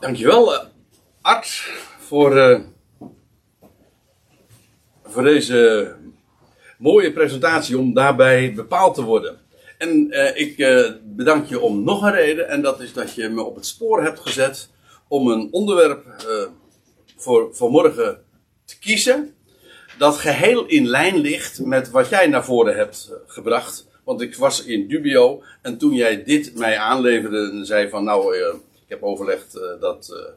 Dankjewel, uh, Art, voor, uh, voor deze mooie presentatie om daarbij bepaald te worden. En uh, ik bedank je om nog een reden, en dat is dat je me op het spoor hebt gezet om een onderwerp voor vanmorgen te kiezen. Dat geheel in lijn ligt met wat jij naar voren hebt gebracht. Want ik was in dubio en toen jij dit mij aanleverde en zei van nou heb overlegd uh, dat, uh,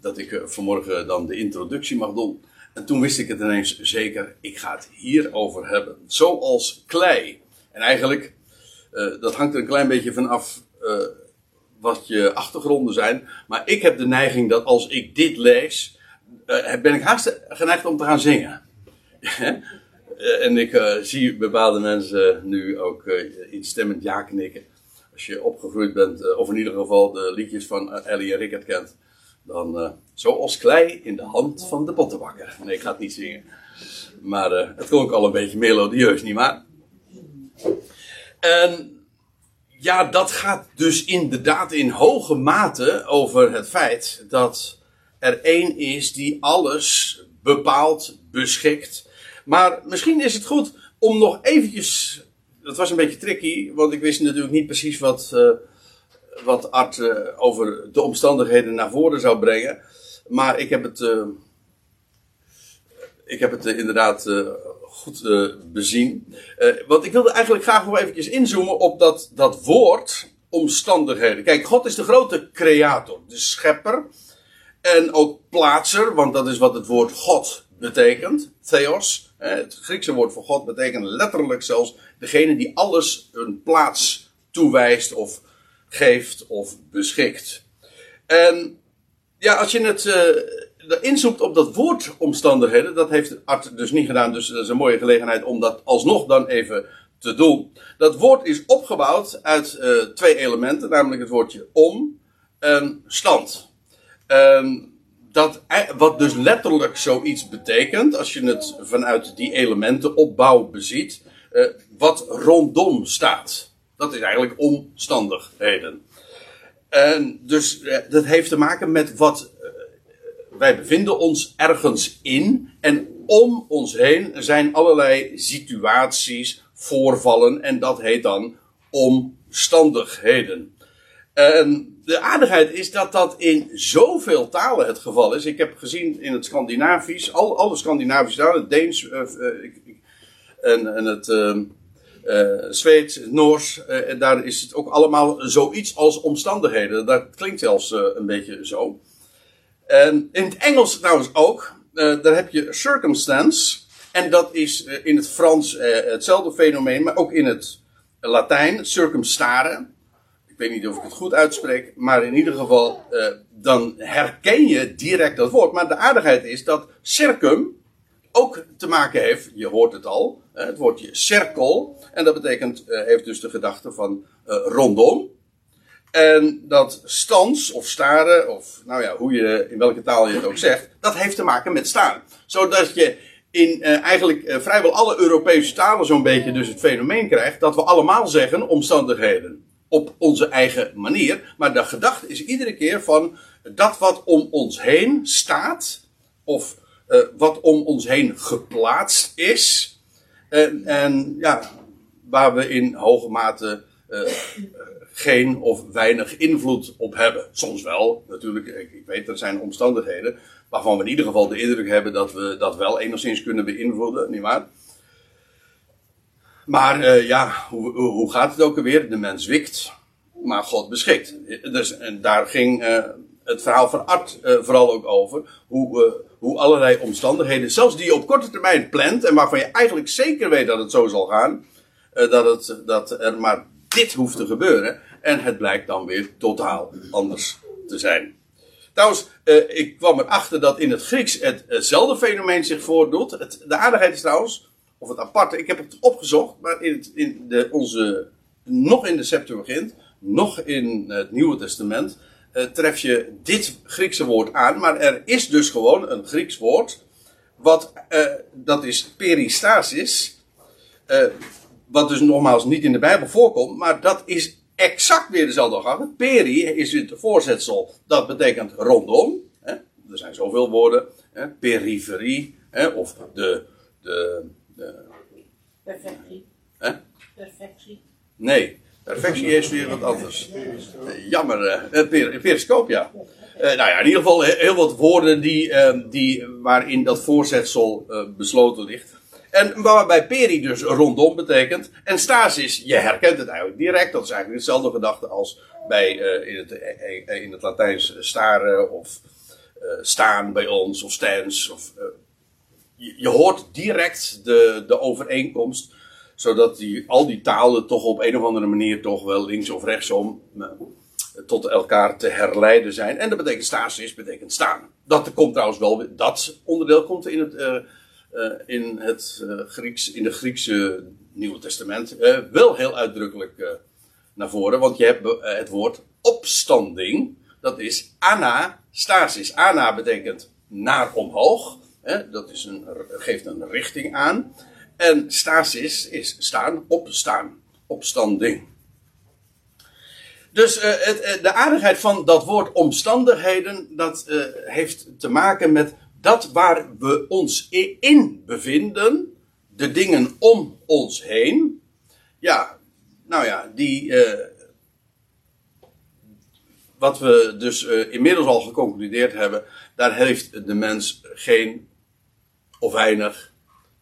dat ik uh, vanmorgen dan de introductie mag doen. En toen wist ik het ineens zeker, ik ga het hierover hebben. Zoals klei. En eigenlijk, dat hangt er een klein beetje van af wat je achtergronden zijn. Maar ik heb de neiging dat als ik dit lees, ben ik haast geneigd om te gaan zingen. en ik zie bepaalde mensen nu ook instemmend ja knikken als je opgegroeid bent, eh, of in ieder geval de liedjes van eh, Ellie en Rickert kent, dan uh, zoals klei in de hand van de pottenbakker. Nee, ik ga het niet zingen. Maar het klonk al een beetje melodieus, nietwaar? En ja, dat gaat dus inderdaad in hoge mate over het feit dat er één is die alles bepaalt, beschikt. Maar misschien is het goed om nog eventjes dat was een beetje tricky, want ik wist natuurlijk niet precies wat, uh, wat Art uh, over de omstandigheden naar voren zou brengen. Maar ik heb het, uh, ik heb het inderdaad goed bezien. want ik wilde eigenlijk graag nog eventjes inzoomen op dat, dat woord omstandigheden. Kijk, God is de grote creator, de schepper. En ook plaatser, want dat is wat het woord God betekent. Theos. Het Griekse woord voor God betekent letterlijk zelfs degene die alles een plaats toewijst of geeft of beschikt. En ja, als je het uh, inzoekt op dat woord omstandigheden, dat heeft Art dus niet gedaan, dus dat is een mooie gelegenheid om dat alsnog dan even te doen. Dat woord is opgebouwd uit uh, twee elementen, namelijk het woordje om en stand. Um, dat, wat dus letterlijk zoiets betekent, als je het vanuit die elementen opbouw beziet, uh, wat rondom staat. Dat is eigenlijk omstandigheden. En dus uh, dat heeft te maken met wat. Uh, wij bevinden ons ergens in en om ons heen zijn allerlei situaties, voorvallen en dat heet dan omstandigheden. En de aardigheid is dat dat in zoveel talen het geval is. Ik heb gezien in het Scandinavisch, al, alle Scandinavische talen, Deens uh, en, en, het uh, Zweeds, het Noors, en daar is het ook allemaal zoiets als omstandigheden. Dat klinkt zelfs een beetje zo. En in het Engels trouwens ook, daar heb je circumstance. En dat is in het Frans hetzelfde fenomeen, maar ook in het Latijn circumstare ik weet niet of ik het goed uitspreek, maar in ieder geval, dan herken je direct dat woord. Maar de aardigheid is dat circum ook te maken heeft, je hoort het al, het woordje cirkel. En dat betekent, uh, heeft dus de gedachte van rondom. En dat stans of staren, of nou ja, hoe je, in welke taal je het ook zegt, dat heeft te maken met staan. Zodat je in eigenlijk vrijwel alle Europese talen zo'n beetje dus het fenomeen krijgt dat we allemaal zeggen omstandigheden op onze eigen manier. Maar de gedachte is iedere keer van dat wat om ons heen staat, of wat om ons heen geplaatst is. En, en ja, waar we in hoge mate uh, geen of weinig invloed op hebben. Soms wel, natuurlijk. Ik, ik, weet, er zijn omstandigheden waarvan we in ieder geval de indruk hebben dat we dat wel enigszins kunnen beïnvloeden, nietwaar? Maar uh, ja, hoe, hoe gaat het ook alweer? De mens wikt, maar God beschikt. Dus, en daar ging het verhaal van Art uh, vooral ook over. Hoe, hoe allerlei omstandigheden, zelfs die je op korte termijn plant en waarvan je eigenlijk zeker weet dat het zo zal gaan, dat, het, dat er maar dit hoeft te gebeuren. En het blijkt dan weer totaal anders te zijn. Trouwens, ik kwam erachter dat in het Grieks hetzelfde fenomeen zich voordoet. De aardigheid is trouwens, of het aparte, ik heb het opgezocht, maar in, het, in de, onze, nog in de Septuagint, nog in het Nieuwe Testament, uh, tref je dit Griekse woord aan. Maar er is dus gewoon een Grieks woord, wat, uh, dat is peristasis, uh, wat dus nogmaals niet in de Bijbel voorkomt, maar dat is exact weer dezelfde gedachte. Peri is het voorzetsel, dat betekent rondom. Hè? Er zijn zoveel woorden. Hè? Periferie, hè? of de, de, de Perfectie. hè? Perfectie. Nee, perfectie is weer wat anders. Jammer, eh, eh, per, periscoop, ja. Eh, nou ja, in ieder geval he- heel wat woorden die, eh, die, waarin dat voorzetsel eh, besloten ligt. En waarbij peri dus rondom betekent. En stasis, je herkent het eigenlijk direct. Dat is eigenlijk hetzelfde gedachte als bij, in, het, in het staren of staan bij ons of stans. Of, je, je hoort direct de, de overeenkomst zodat die, al die talen toch op een of andere manier toch wel links of rechtsom eh, tot elkaar te herleiden zijn. En dat betekent stasis, betekent staan. Dat komt trouwens wel, dat onderdeel komt in het, eh, in het Grieks, in de Griekse Nieuwe Testament wel heel uitdrukkelijk naar voren. Want je hebt het woord opstanding, dat is anastasis. Ana betekent naar omhoog. Hè, dat is een, geeft een richting aan. En stasis is staan, opstaan, opstanding. Dus eh, het, eh, de aardigheid van dat woord omstandigheden, dat eh, heeft te maken met dat waar we ons in bevinden, de dingen om ons heen. Ja, nou ja, die, wat we dus inmiddels al geconcludeerd hebben, daar heeft de mens geen of weinig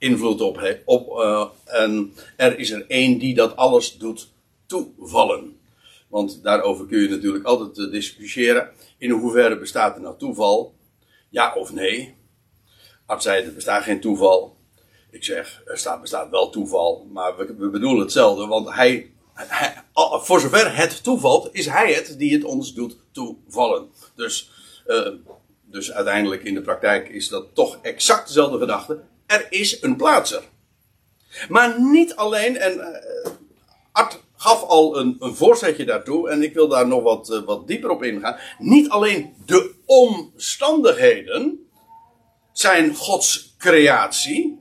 invloed op. op eh, en er is er één die dat alles doet toevallen. Want daarover kun je natuurlijk altijd eh, discussiëren. In hoeverre bestaat er nou toeval? Ja of nee? Art zei, er bestaat geen toeval. Ik zeg, er staat, bestaat wel toeval. Maar we, bedoelen hetzelfde. Want hij, voor zover het toevalt, is hij het die het ons doet toevallen. Dus, eh, dus uiteindelijk in de praktijk is dat toch exact dezelfde gedachte. Er is een plaatser. Maar niet alleen, en eh, Art gaf al een, een voorzetje daartoe, en ik wil daar nog wat, eh, wat dieper op ingaan. Niet alleen de omstandigheden zijn Gods creatie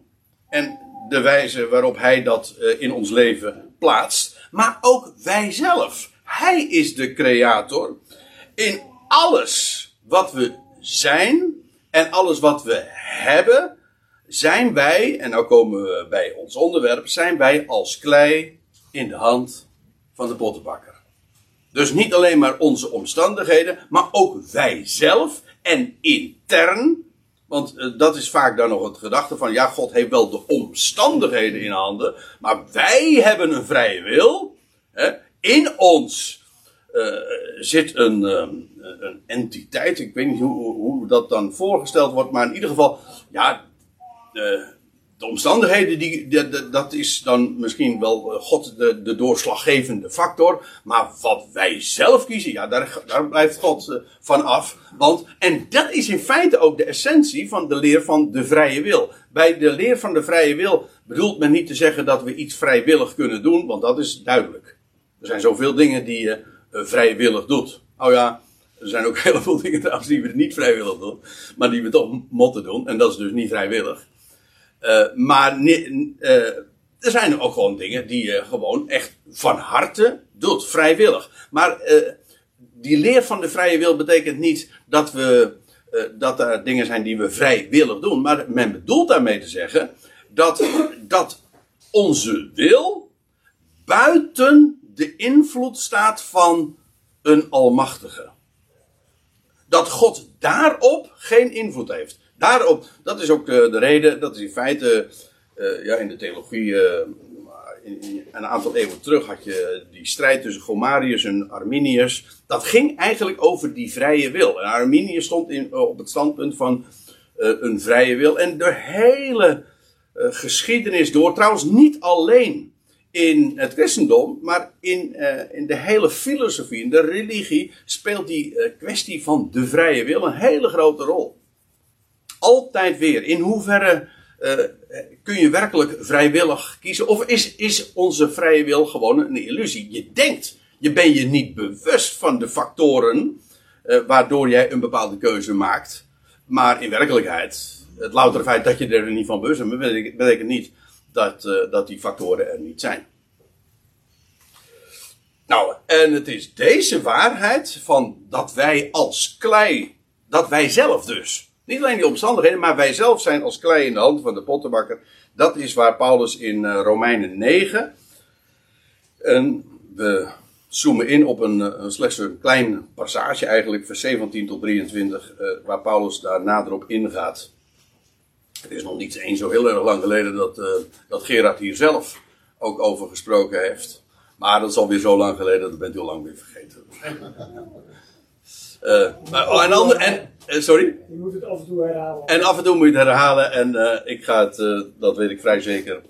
en de wijze waarop Hij dat eh, in ons leven plaatst, maar ook wij zelf. Hij is de creator in alles wat we zijn en alles wat we hebben, zijn wij, en nou komen we bij ons onderwerp, zijn wij als klei in de hand van de pottenbakker. Dus niet alleen maar onze omstandigheden, maar ook wij zelf en intern. Want eh, dat is vaak dan nog het gedachte van, ja, God heeft wel de omstandigheden in handen, maar wij hebben een vrije wil. Hè? In ons eh, zit een, ehm, een entiteit, ik weet niet hoe, hoe dat dan voorgesteld wordt, maar in ieder geval, ja, de, de omstandigheden, die, dat is dan misschien wel eh, God de, de doorslaggevende factor. Maar wat wij zelf kiezen, ja, daar, daar blijft God eh, van af. Want, en dat is in feite ook de essentie van de leer van de vrije wil. Bij de leer van de vrije wil bedoelt men niet te zeggen dat we iets vrijwillig kunnen doen, want dat is duidelijk. Er zijn zoveel dingen die je eh, vrijwillig doet. Oh ja, er zijn ook heel veel dingen trouwens die we niet vrijwillig doen, maar die we toch moeten doen. En dat is dus niet vrijwillig. Eh, maar eh, er zijn ook gewoon dingen die je gewoon echt van harte doet, vrijwillig. Maar eh, die leer van de vrije wil betekent niet dat, we, dat er dingen zijn die we vrijwillig doen. Maar men bedoelt daarmee te zeggen dat, dat onze wil buiten de invloed staat van een almachtige dat God daarop geen invloed heeft. Daarop, dat is ook de, de reden, dat is in feite, eh, ja, in de theologie, eh, in, een aantal eeuwen terug had je die strijd tussen Gomarius en Arminius. Dat ging eigenlijk over die vrije wil. En Arminius stond in, op het standpunt van eh, een vrije wil. En de hele eh, geschiedenis door, trouwens niet alleen in het christendom, maar in, eh, in de hele filosofie, in de religie, speelt die eh, kwestie van de vrije wil een hele grote rol. Altijd weer. In hoeverre eh, kun je werkelijk vrijwillig kiezen? Of is, is onze vrije wil gewoon een illusie? Je denkt, je bent je niet bewust van de factoren eh, waardoor jij een bepaalde keuze maakt. Maar in werkelijkheid, het loutere feit dat je er niet van bewust bent, betekent, niet dat, eh, dat die factoren er niet zijn. Nou, en het is deze waarheid van dat wij als klei, dat wij zelf dus, niet alleen die omstandigheden, maar wij zelf zijn als klei in de hand van de pottenbakker. Dat is waar Paulus in eh, Romeinen 9, en we zoomen in op een, eh, een slechts een klein passage eigenlijk, vers 17 tot 23, eh, waar Paulus daar nader op ingaat. Het is nog niet eens zo heel erg lang geleden dat, dat Gerard hier zelf ook over gesproken heeft. Maar dat is alweer zo lang geleden, dat bent u al lang weer vergeten. Uh, maar, oh, en ander, en, sorry? Je moet het af en toe herhalen. En af en toe moet je het herhalen. En uh, ik ga het, dat weet ik vrij zeker,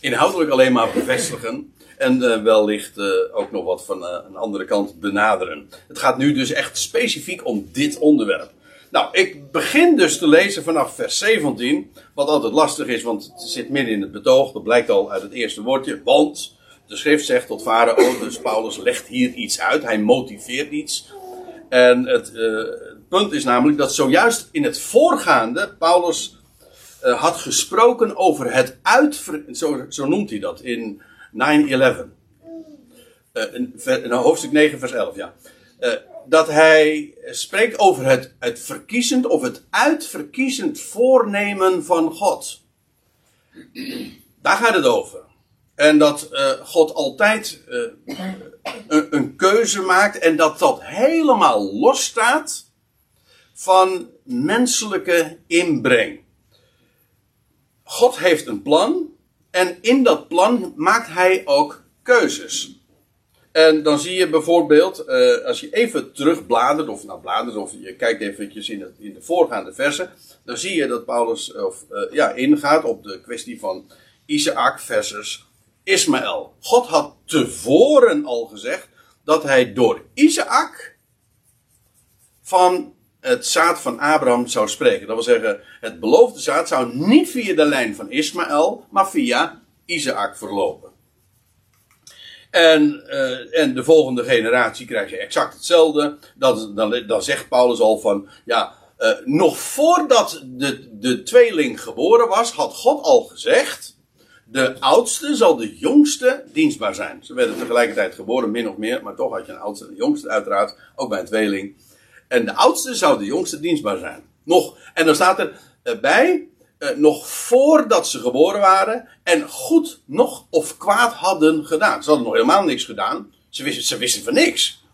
inhoudelijk alleen maar bevestigen. En wellicht ook nog wat van een andere kant benaderen. Het gaat nu dus echt specifiek om dit onderwerp. Nou, ik begin dus te lezen vanaf vers 17. Wat altijd lastig is, want het zit midden in het betoog. Dat blijkt al uit het eerste woordje. Want de schrift zegt tot Farao, dus Paulus legt hier iets uit. Hij motiveert iets. En het, uh, het punt is namelijk dat zojuist in het voorgaande Paulus uh, had gesproken over het uitver... Zo, zo noemt hij dat in 9-11. Uh, in, hoofdstuk 9 vers 11, ja dat hij spreekt over het, het verkiezend of het uitverkiezend voornemen van God. Daar gaat het over. En dat God altijd een, een, keuze maakt en dat dat helemaal losstaat van menselijke inbreng. God heeft een plan en in dat plan maakt hij ook keuzes. En dan zie je bijvoorbeeld, uh, als je even terugbladert, of nou bladert, of je kijkt eventjes in, in de voorgaande versen, dan zie je dat Paulus of, uh, ja, ingaat op de kwestie van Isaac versus Ismaël. God had tevoren al gezegd dat hij door Isaac van het zaad van Abraham zou spreken. Dat wil zeggen, het beloofde zaad zou niet via de lijn van Ismaël, maar via Isaac verlopen. En, uh, en de volgende generatie krijg je exact hetzelfde. Dat, dan, dan zegt Paulus al van, ja, uh, nog voordat de, de tweeling geboren was, had God al gezegd, de oudste zal de jongste dienstbaar zijn. Ze werden tegelijkertijd geboren, min of meer, maar toch had je een oudste en een jongste uiteraard, ook bij een tweeling. En de oudste zou de jongste dienstbaar zijn. Nog, en dan staat er uh, bij, uh, nog voordat ze geboren waren en goed nog of kwaad hadden gedaan. Ze hadden nog helemaal niks gedaan. Ze wisten, ze wisten van niks.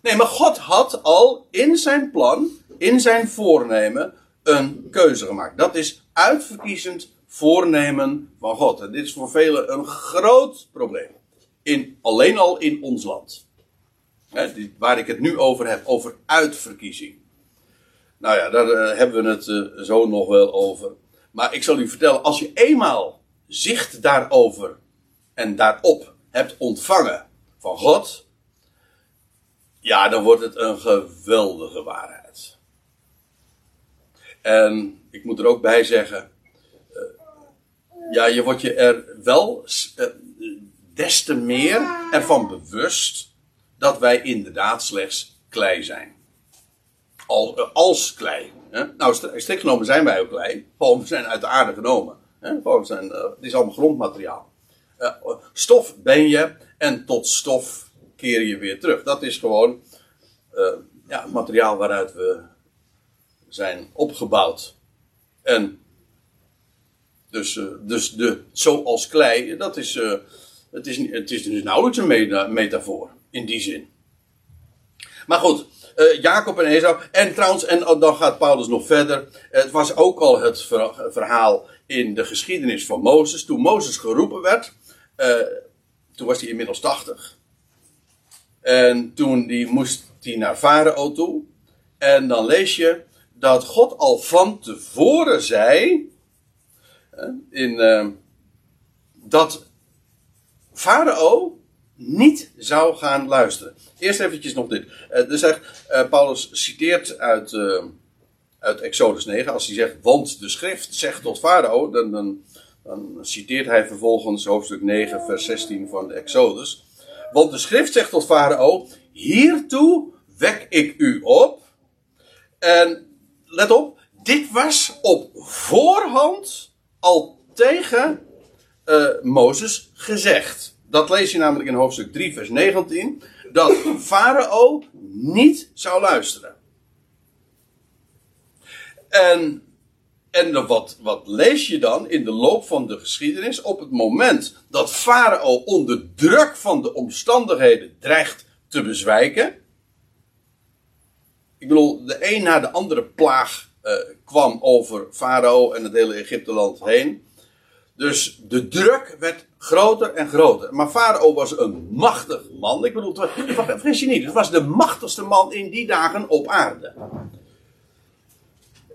Nee, maar God had al in zijn plan, in zijn voornemen, een keuze gemaakt. Dat is uitverkiezend voornemen van God. En dit is voor velen een groot probleem. In, alleen al in ons land. Waar ik het nu over heb, over uitverkiezing. Nou ja, daar uh, hebben we het uh, zo nog wel over. Maar ik zal u vertellen, als je eenmaal zicht daarover en daarop hebt ontvangen van God, ja, dan wordt het een geweldige waarheid. En ik moet er ook bij zeggen, uh, ja, je wordt je er wel des te meer ervan bewust dat wij inderdaad slechts klei zijn als, als klei. Hè? Nou, strikt genomen zijn wij ook klei. Gewoon, zijn uit de aarde genomen. Hè? Zijn, uh, het is allemaal grondmateriaal. Uh, stof ben je en tot stof keer je weer terug. Dat is gewoon ja, materiaal waaruit we zijn opgebouwd. En dus, dus de, zoals klei, dat is, het is, het is dus nauwelijks een metafoor in die zin. Maar goed, uh, Jacob en Esau. En trouwens, en oh, dan gaat Paulus nog verder. Het was ook al het verhaal in de geschiedenis van Mozes. Toen Mozes geroepen werd, uh, toen was hij inmiddels 80. En toen die, moest hij naar Farao toe. En dan lees je dat God al van tevoren zei. In, uh, dat Farao niet zou gaan luisteren. Eerst eventjes nog dit. Uh, dus Paulus citeert uit, uh, uit Exodus 9. Als hij zegt, want de schrift zegt tot Farao, dan, dan, dan citeert hij vervolgens hoofdstuk 9, vers 16 van Exodus. Want de schrift zegt tot Farao, hiertoe wek ik u op. En let op, dit was op voorhand al tegen Mozes gezegd dat lees je namelijk in hoofdstuk 3, vers 19, dat Farao niet zou luisteren. En, en wat, wat lees je dan in de loop van de geschiedenis? Op het moment dat Farao onder druk van de omstandigheden dreigt te bezwijken. Ik bedoel, de een na de andere plaag uh, kwam over Farao en het hele Egypteland heen. Dus de druk werd groter en groter. Maar Farao was een machtig man. Ik bedoel, vergis je niet, het was de machtigste man in die dagen op aarde.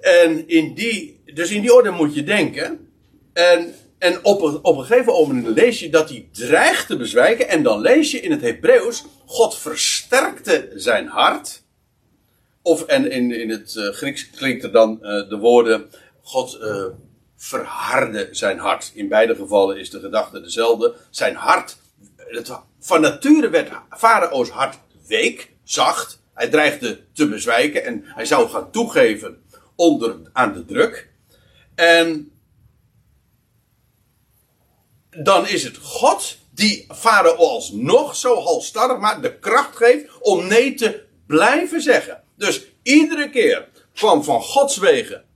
En in die, dus in die orde moet je denken. En, en op, een, op een gegeven moment lees je dat hij dreigt te bezwijken. En dan lees je in het Hebreeuws, God versterkte zijn hart. Of en in, in het uh, Grieks klinkt er dan uh, de woorden, God uh, verharde zijn hart. In beide gevallen is de gedachte dezelfde. Zijn hart, het, van nature werd Farao's hart week, zacht. Hij dreigde te bezwijken en hij zou gaan toegeven onder, aan de druk. En dan is het God die Farao alsnog zo halstarrig maar de kracht geeft om nee te blijven zeggen. Dus iedere keer kwam van Gods wegen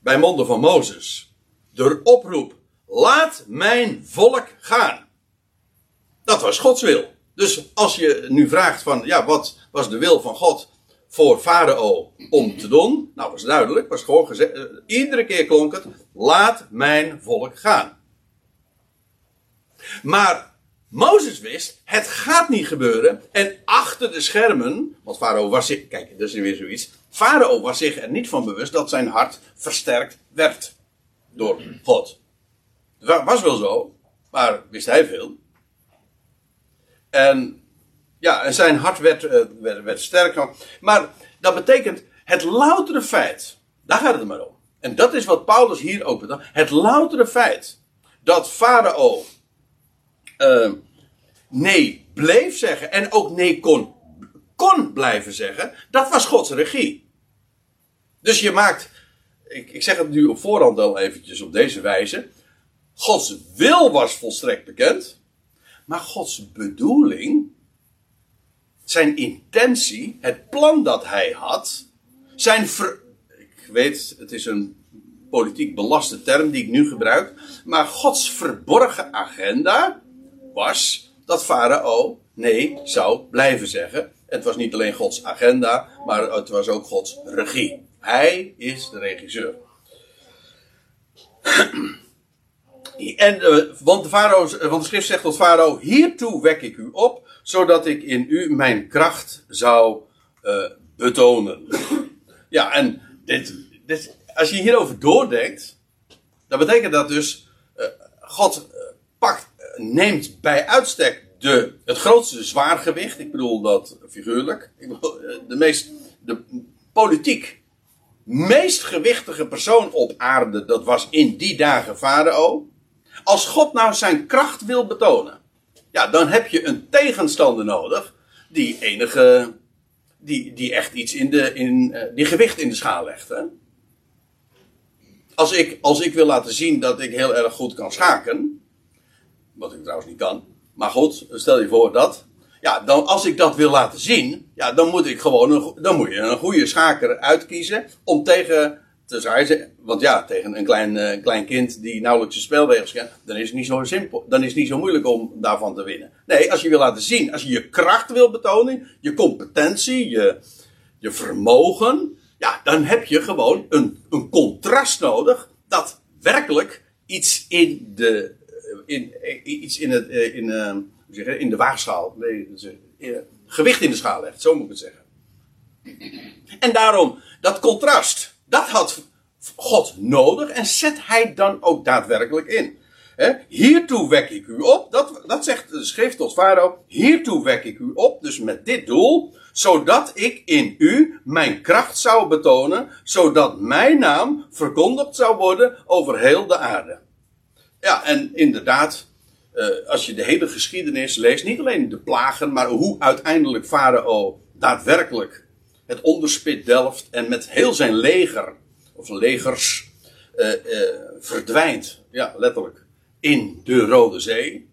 bij monden van Mozes de oproep: laat mijn volk gaan. Dat was Gods wil. Dus als je nu vraagt van, ja, wat was de wil van God voor Farao om te doen? Nou, was duidelijk, was gewoon gezegd, eh, iedere keer klonk het, laat mijn volk gaan. Maar Mozes wist, het gaat niet gebeuren. En achter de schermen, want Farao was kijk, dat is weer zoiets. Farao was zich er niet van bewust dat zijn hart versterkt werd door God. Het was wel zo, maar wist hij veel. En ja, zijn hart werd, uh, werd, werd sterker. Maar dat betekent het loutere feit, daar gaat het maar om. En dat is wat Paulus hier ook bedoelt. Het loutere feit dat Farao uh, nee bleef zeggen en ook nee kon, kon blijven zeggen, dat was Gods regie. Dus je maakt, ik, ik zeg het nu op voorhand al eventjes op deze wijze. Gods wil was volstrekt bekend, maar Gods bedoeling, zijn intentie, het plan dat hij had, zijn ver, ik weet, het is een politiek belaste term die ik nu gebruik, maar Gods verborgen agenda was dat Farao nee zou blijven zeggen. Het was niet alleen Gods agenda, maar het was ook Gods regie. Hij is de regisseur. En, uh, want, de farao, want de schrift zegt tot Farao: Hiertoe wek ik u op, zodat ik in u mijn kracht zou uh, betonen. ja, en dit, dit, als je hierover doordenkt, dan betekent dat dus: uh, God pakt neemt bij uitstek de, het grootste zwaargewicht. Ik bedoel dat figuurlijk. Ik eh, de meest, de politiek meest gewichtige persoon op aarde, dat was in die dagen Farao. Als God nou zijn kracht wil betonen, ja, dan heb je een tegenstander nodig die enige, die, die echt iets in de, in, uh, die gewicht in de schaal legt. Hè? Als ik, als ik wil laten zien dat ik heel erg goed kan schaken, wat ik trouwens niet kan. Maar goed, stel je voor dat. Ja, dan, als ik dat wil laten zien, ja, dan moet ik gewoon dan moet je een goede schaker uitkiezen om tegen te zijn. Want ja, tegen een klein, uh, klein kind die nauwelijks de spelregels kent, dan is het niet zo simpel. Dan is het niet zo moeilijk om daarvan te winnen. Nee, als je wil laten zien, als je je kracht wil betonen, je competentie, je, je vermogen, ja, dan heb je gewoon een, een contrast nodig dat werkelijk iets in de in, iets in, het, eh, in, hoe zeg in de waagschaal, nee, uh, gewicht in de schaal legt, zo moet ik het zeggen. En daarom, dat contrast, dat had God nodig en zet hij dan ook daadwerkelijk in. Hiertoe wek ik u op, dat, dat zegt de schrift tot Farao, hiertoe wek ik u op, dus met dit doel, zodat ik in u mijn kracht zou betonen, zodat mijn naam verkondigd zou worden over heel de aarde. Ja, en inderdaad, uh, als je de hele geschiedenis leest, niet alleen de plagen, maar hoe uiteindelijk Farao daadwerkelijk het onderspit delft en met heel zijn leger, of legers, uh, uh, verdwijnt, ja, letterlijk, in de Rode Zee.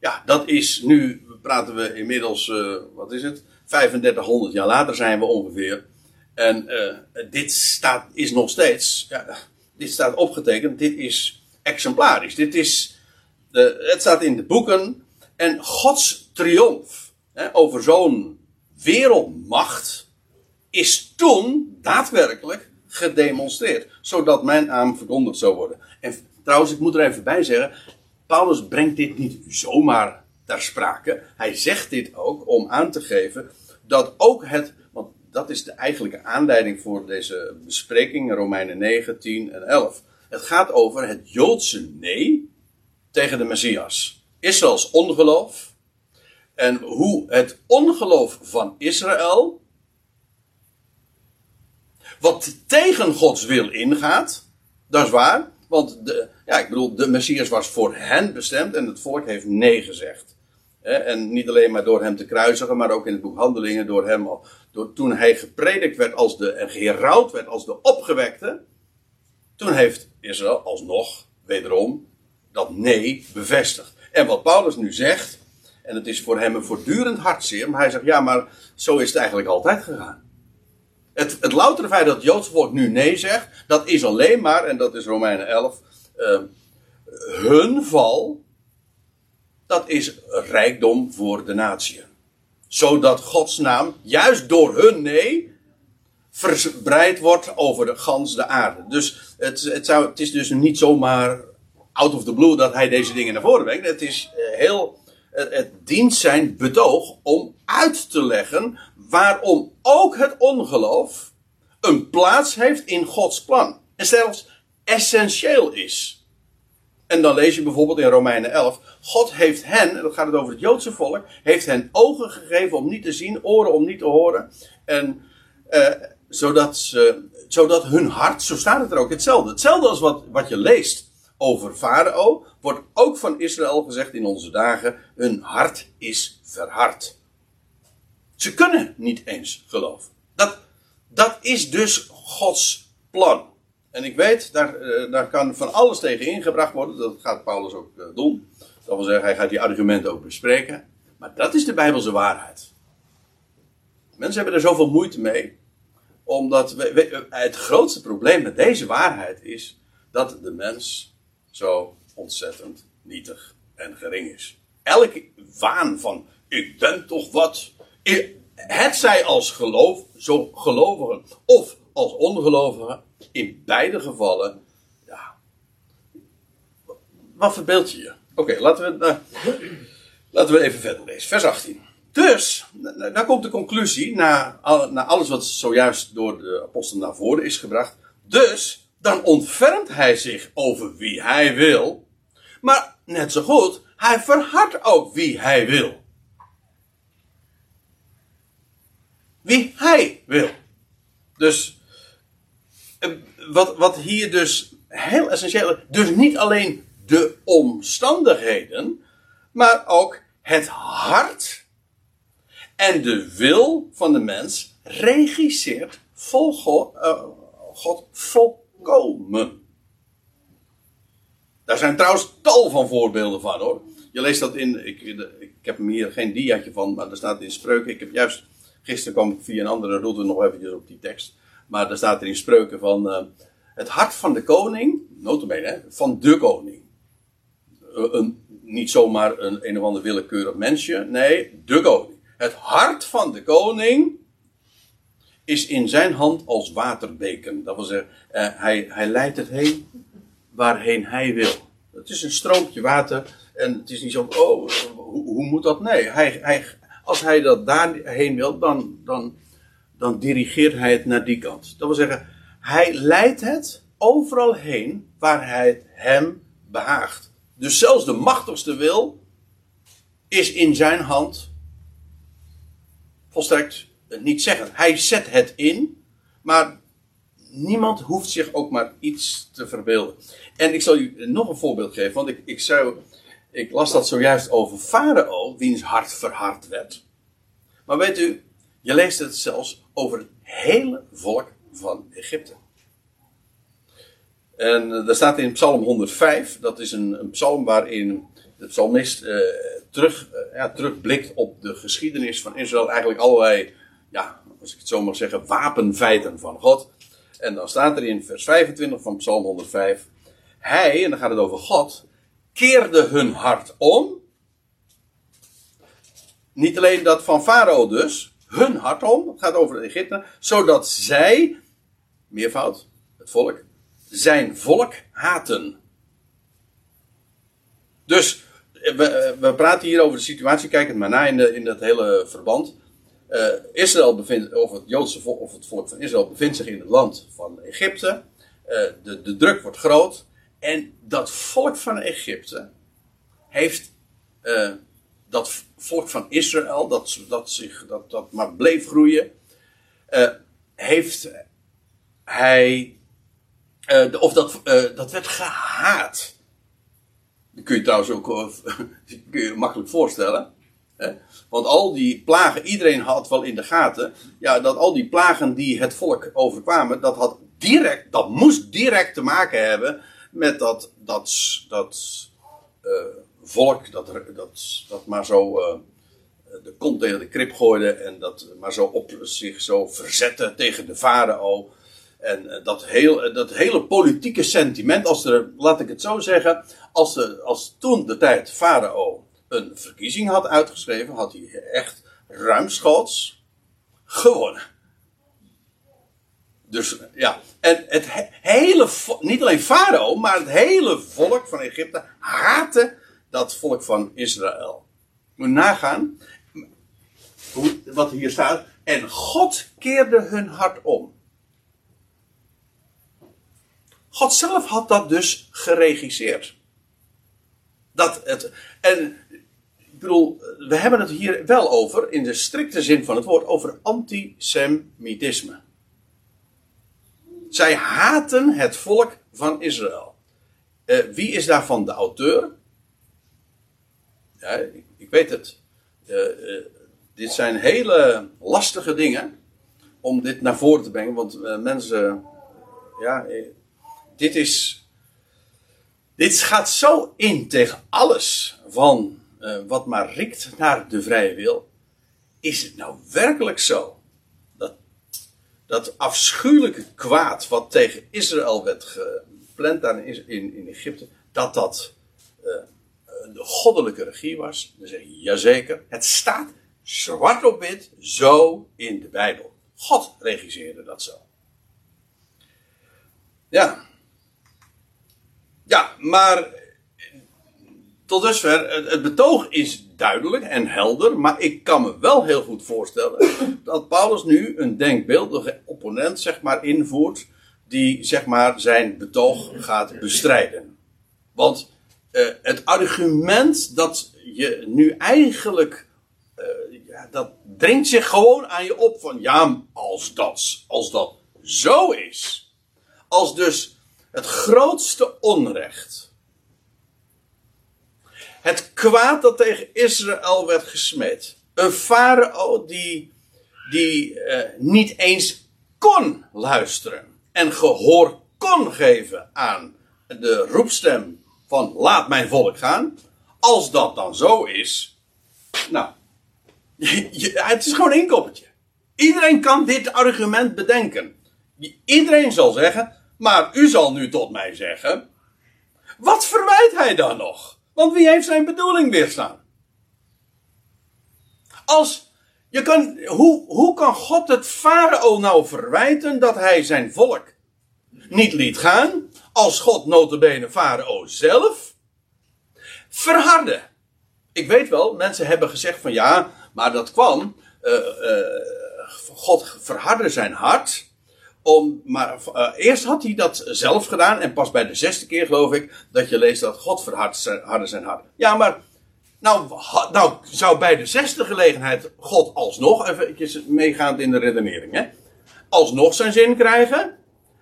ja, dat is nu, praten we inmiddels, wat is het? 3500 jaar later zijn we ongeveer. En dit staat, is nog steeds, ja, dit staat opgetekend, dit is exemplarisch. Dit is, de, het staat in de boeken. En Gods triomf hè, over zo'n wereldmacht is toen daadwerkelijk gedemonstreerd. Zodat mijn naam verkondigd zou worden. En trouwens, ik moet er even bij zeggen. Paulus brengt dit niet zomaar ter sprake. Hij zegt dit ook om aan te geven dat ook het. Want dat is de eigenlijke aanleiding voor deze bespreking, Romeinen 9, 10 en 11. Het gaat over het Joodse nee tegen de Messias. Israëls ongeloof. En hoe het ongeloof van Israël. Wat tegen Gods wil ingaat. Dat is waar. Want de, ja, ik bedoel, de Messias was voor hen bestemd en het volk heeft nee gezegd. En niet alleen maar door hem te kruisigen, maar ook in het boek Handelingen door hem, door, toen hij gepredikt werd als de, en geherouwd werd als de opgewekte. Toen heeft Israël alsnog, wederom, dat nee bevestigd. En wat Paulus nu zegt, en het is voor hem een voortdurend hartzeer, maar hij zegt, ja, maar zo is het eigenlijk altijd gegaan. Het, het loutere feit dat het Joodse nu nee zegt, dat is alleen maar, en dat is Romeinen 11, uh, hun val, dat is rijkdom voor de natie. Zodat Gods naam, juist door hun nee, verspreid wordt over de gans de aarde. Dus het, het, zou, het is dus niet zomaar out of the blue dat hij deze dingen naar voren brengt. Het is eh, heel. Het, dient zijn betoog om uit te leggen waarom ook het ongeloof een plaats heeft in Gods plan. En zelfs essentieel is. En dan lees je bijvoorbeeld in Romeinen 11. God heeft hen, en dan gaat het over het Joodse volk, heeft hen ogen gegeven om niet te zien, oren om niet te horen. En uh, zodat, ze, zodat hun hart, zo staat het er ook, hetzelfde. Hetzelfde als wat, wat je leest over Farao, wordt ook van Israël gezegd in onze dagen, hun hart is verhard. Ze kunnen niet eens geloven. Dat, dat is dus Gods plan. En ik weet, daar, eh, daar kan van alles tegen ingebracht worden. Dat gaat Paulus ook eh, doen. Dat wil zeggen, hij gaat die argumenten ook bespreken. Maar dat is de Bijbelse waarheid. Mensen hebben er zoveel moeite mee. Omdat het grootste probleem met deze waarheid is dat de mens zo ontzettend nietig en gering is. Elke waan van ik ben toch wat. Het zij als geloof, zo gelovigen of als ongelovigen, in beide gevallen, ja. Wat verbeeld je je? Oké, laten, we, laten we even verder lezen. Vers 18. Dus, daar komt de conclusie, na, na alles wat zojuist door de apostel naar voren is gebracht. Dus, dan ontfermt hij zich over wie hij wil. Maar net zo goed, hij verhardt ook wie hij wil. Wie hij wil. Dus, eh, wat, wat hier dus heel essentieel is, dus niet alleen de omstandigheden, maar ook het hart en de wil van de mens regisseert vol God, uh, God volkomen. Daar zijn trouwens tal van voorbeelden van hoor. Je leest dat in, ik, ik heb hier geen diaatje van, maar er staat in spreuken. Ik heb juist, gisteren kwam ik via een andere route nog eventjes op die tekst. Maar daar staat er in spreuken van, uh, het hart van de koning, notabene, van de koning. Een, niet zomaar een een of ander willekeurig mensje, nee, de koning. Het hart van de koning is in zijn hand als waterbeken. Dat wil zeggen, uh, hij, hij leidt het heen waarheen hij wil. Het is een stroompje water en het is niet zo, oh, hoe, hoe moet dat? Nee, hij, hij, als hij dat daarheen wil, dan, dan, dan dirigeert hij het naar die kant. Dat wil zeggen, hij leidt het overal heen waar hij hem behaagt. Dus zelfs de machtigste wil is in zijn hand volstrekt niet zeggen. Hij zet het in, maar niemand hoeft zich ook maar iets te verbeelden. En ik zal u nog een voorbeeld geven, want ik, ik, zou, ik las dat zojuist over Farao, wiens hart verhard werd. Maar weet u, je leest het zelfs over het hele volk van Egypte. En uh, daar staat in Psalm 105, dat is een, psalm waarin de psalmist terug, eh, ja, terugblikt op de geschiedenis van Israël. Eigenlijk allerlei, ja, als ik het zo mag zeggen, wapenfeiten van God. En dan staat er in vers 25 van Psalm 105. Hij, en dan gaat het over God, keerde hun hart om. Niet alleen dat van Farao dus, hun hart om. Het gaat over de Egypten. Zodat zij, meervoud, het volk, zijn volk haten. Dus we, we praten hier over de situatie. Kijk het maar na in, in dat hele verband. Uh, Israël bevindt, of het Joodse volk, of het volk van Israël bevindt zich in het land van Egypte. De, de druk wordt groot. En dat volk van Egypte heeft dat volk van Israël, dat, dat, zich, dat, dat maar bleef groeien, heeft hij, of dat, dat werd gehaat. Dat kun je trouwens ook kun je makkelijk voorstellen. Hè? Want al die plagen, iedereen had wel in de gaten. Ja, dat al die plagen die het volk overkwamen, dat had direct, dat moest direct te maken hebben met dat, dat, dat uh, volk dat, dat, dat maar zo uh, de kont tegen de krip gooide en dat maar zo op zich zo verzette tegen de farao. En uh, dat, heel, dat hele politieke sentiment, als er, laat ik het zo zeggen, als, de, als toen de tijd farao een verkiezing had uitgeschreven, had hij echt ruimschoots gewonnen. Dus ja, en het hele, niet alleen Farao, maar het hele volk van Egypte haatte dat volk van Israël. Moet nagaan, wat hier staat. En God keerde hun hart om. God zelf had dat dus geregisseerd. Dat het, en bedoel, we hebben het hier wel over, in de strikte zin van het woord, over antisemitisme. Zij haten het volk van Israël. Uh, wie is daarvan de auteur? Ja, ik, ik weet het. Uh, dit zijn hele lastige dingen om dit naar voren te brengen, want mensen, ja, dit is. Dit gaat zo in tegen alles van uh, wat maar riekt naar de vrije wil. Is het nou werkelijk zo dat dat afschuwelijke kwaad wat tegen Israël werd gepland in, in, in Egypte, dat dat uh, de goddelijke regie was? Dan zeg je jazeker. Het staat zwart op wit zo in de Bijbel. God regisseerde dat zo. Ja. Ja, maar tot dusver, het betoog is duidelijk en helder, maar ik kan me wel heel goed voorstellen dat Paulus nu een denkbeeldige opponent, zeg maar, invoert, die, zeg maar, zijn betoog gaat bestrijden. Want uh, het argument dat je nu eigenlijk, uh, ja, dat dringt zich gewoon aan je op van, ja, als dat, als dat zo is, als dus het grootste onrecht, het kwaad dat tegen Israël werd gesmeed. Een farao die, die uh, niet eens kon luisteren en gehoor kon geven aan de roepstem van laat mijn volk gaan. Als dat dan zo is, nou, het is gewoon een inkoppertje. Iedereen kan dit argument bedenken. Iedereen zal zeggen, maar u zal nu tot mij zeggen, wat verwijt hij dan nog? Want wie heeft zijn bedoeling weerstaan? Als je kan, hoe, hoe kan God het farao nou verwijten dat hij zijn volk niet liet gaan, als God notabene farao zelf verhardde? Ik weet wel, mensen hebben gezegd van ja, maar dat kwam, uh, uh, God verhardde zijn hart, om, maar uh, eerst had hij dat zelf gedaan. En pas bij de zesde keer geloof ik dat je leest dat God verhardde zijn hart. Ja, maar nou, nou zou bij de zesde gelegenheid God alsnog, even meegaand in de redenering, hè, alsnog zijn zin krijgen.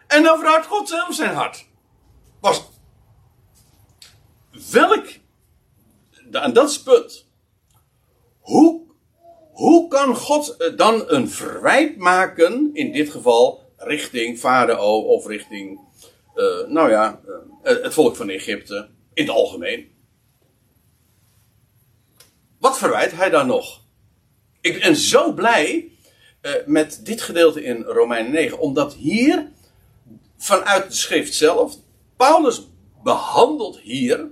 En dan verhardt God zelf zijn hart. Was welk, en dat is punt. Hoe, hoe kan God eh, dan een verwijt maken, in dit geval richting Farao of richting, uh, nou ja, uh, het volk van Egypte in het algemeen. Wat verwijt hij dan nog? Ik ben zo blij uh, met dit gedeelte in Romeinen 9, omdat hier vanuit de schrift zelf, Paulus behandelt hier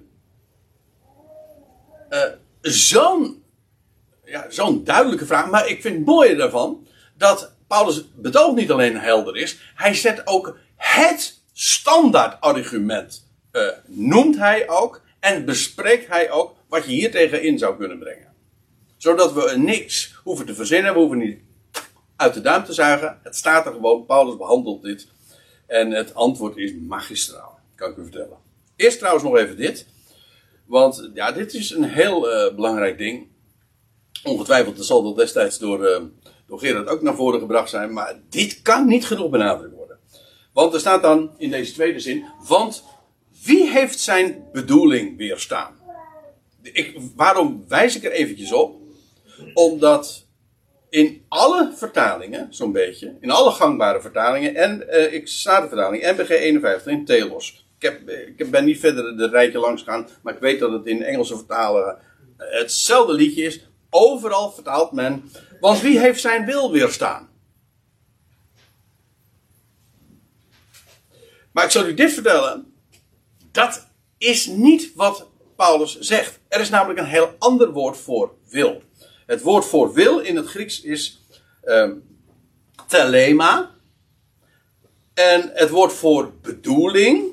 zo'n ja, zo'n duidelijke vraag. Maar ik vind het mooie daarvan dat Paulus betoog niet alleen helder is, hij zet ook het standaard argument, uh, noemt hij ook en bespreekt hij ook wat je hier tegenin zou kunnen brengen. Zodat we niks hoeven te verzinnen, we hoeven niet uit de duim te zuigen. Het staat er gewoon, Paulus behandelt dit. En het antwoord is magistraal, kan ik u vertellen. Eerst trouwens nog even dit. Want ja, dit is een heel uh, belangrijk ding. Ongetwijfeld zal dat destijds door, uh, door Gerard ook naar voren gebracht zijn. Maar dit kan niet genoeg benadrukt worden. Want er staat dan in deze tweede zin. Want wie heeft zijn bedoeling weerstaan? Ik, waarom wijs ik er eventjes op? Omdat in alle vertalingen, zo'n beetje, in alle gangbare vertalingen, en uh, ik vertaling, NBG 51 in Telos. Ik, heb, ik ben niet verder de rijtje langs gegaan, maar ik weet dat het in Engelse vertalen hetzelfde liedje is. Overal vertaalt men, want wie heeft zijn wil weerstaan? Maar ik zal u dit vertellen, dat is niet wat Paulus zegt. Er is namelijk een heel ander woord voor wil. Het woord voor wil in het Grieks is um, telema. En het woord voor bedoeling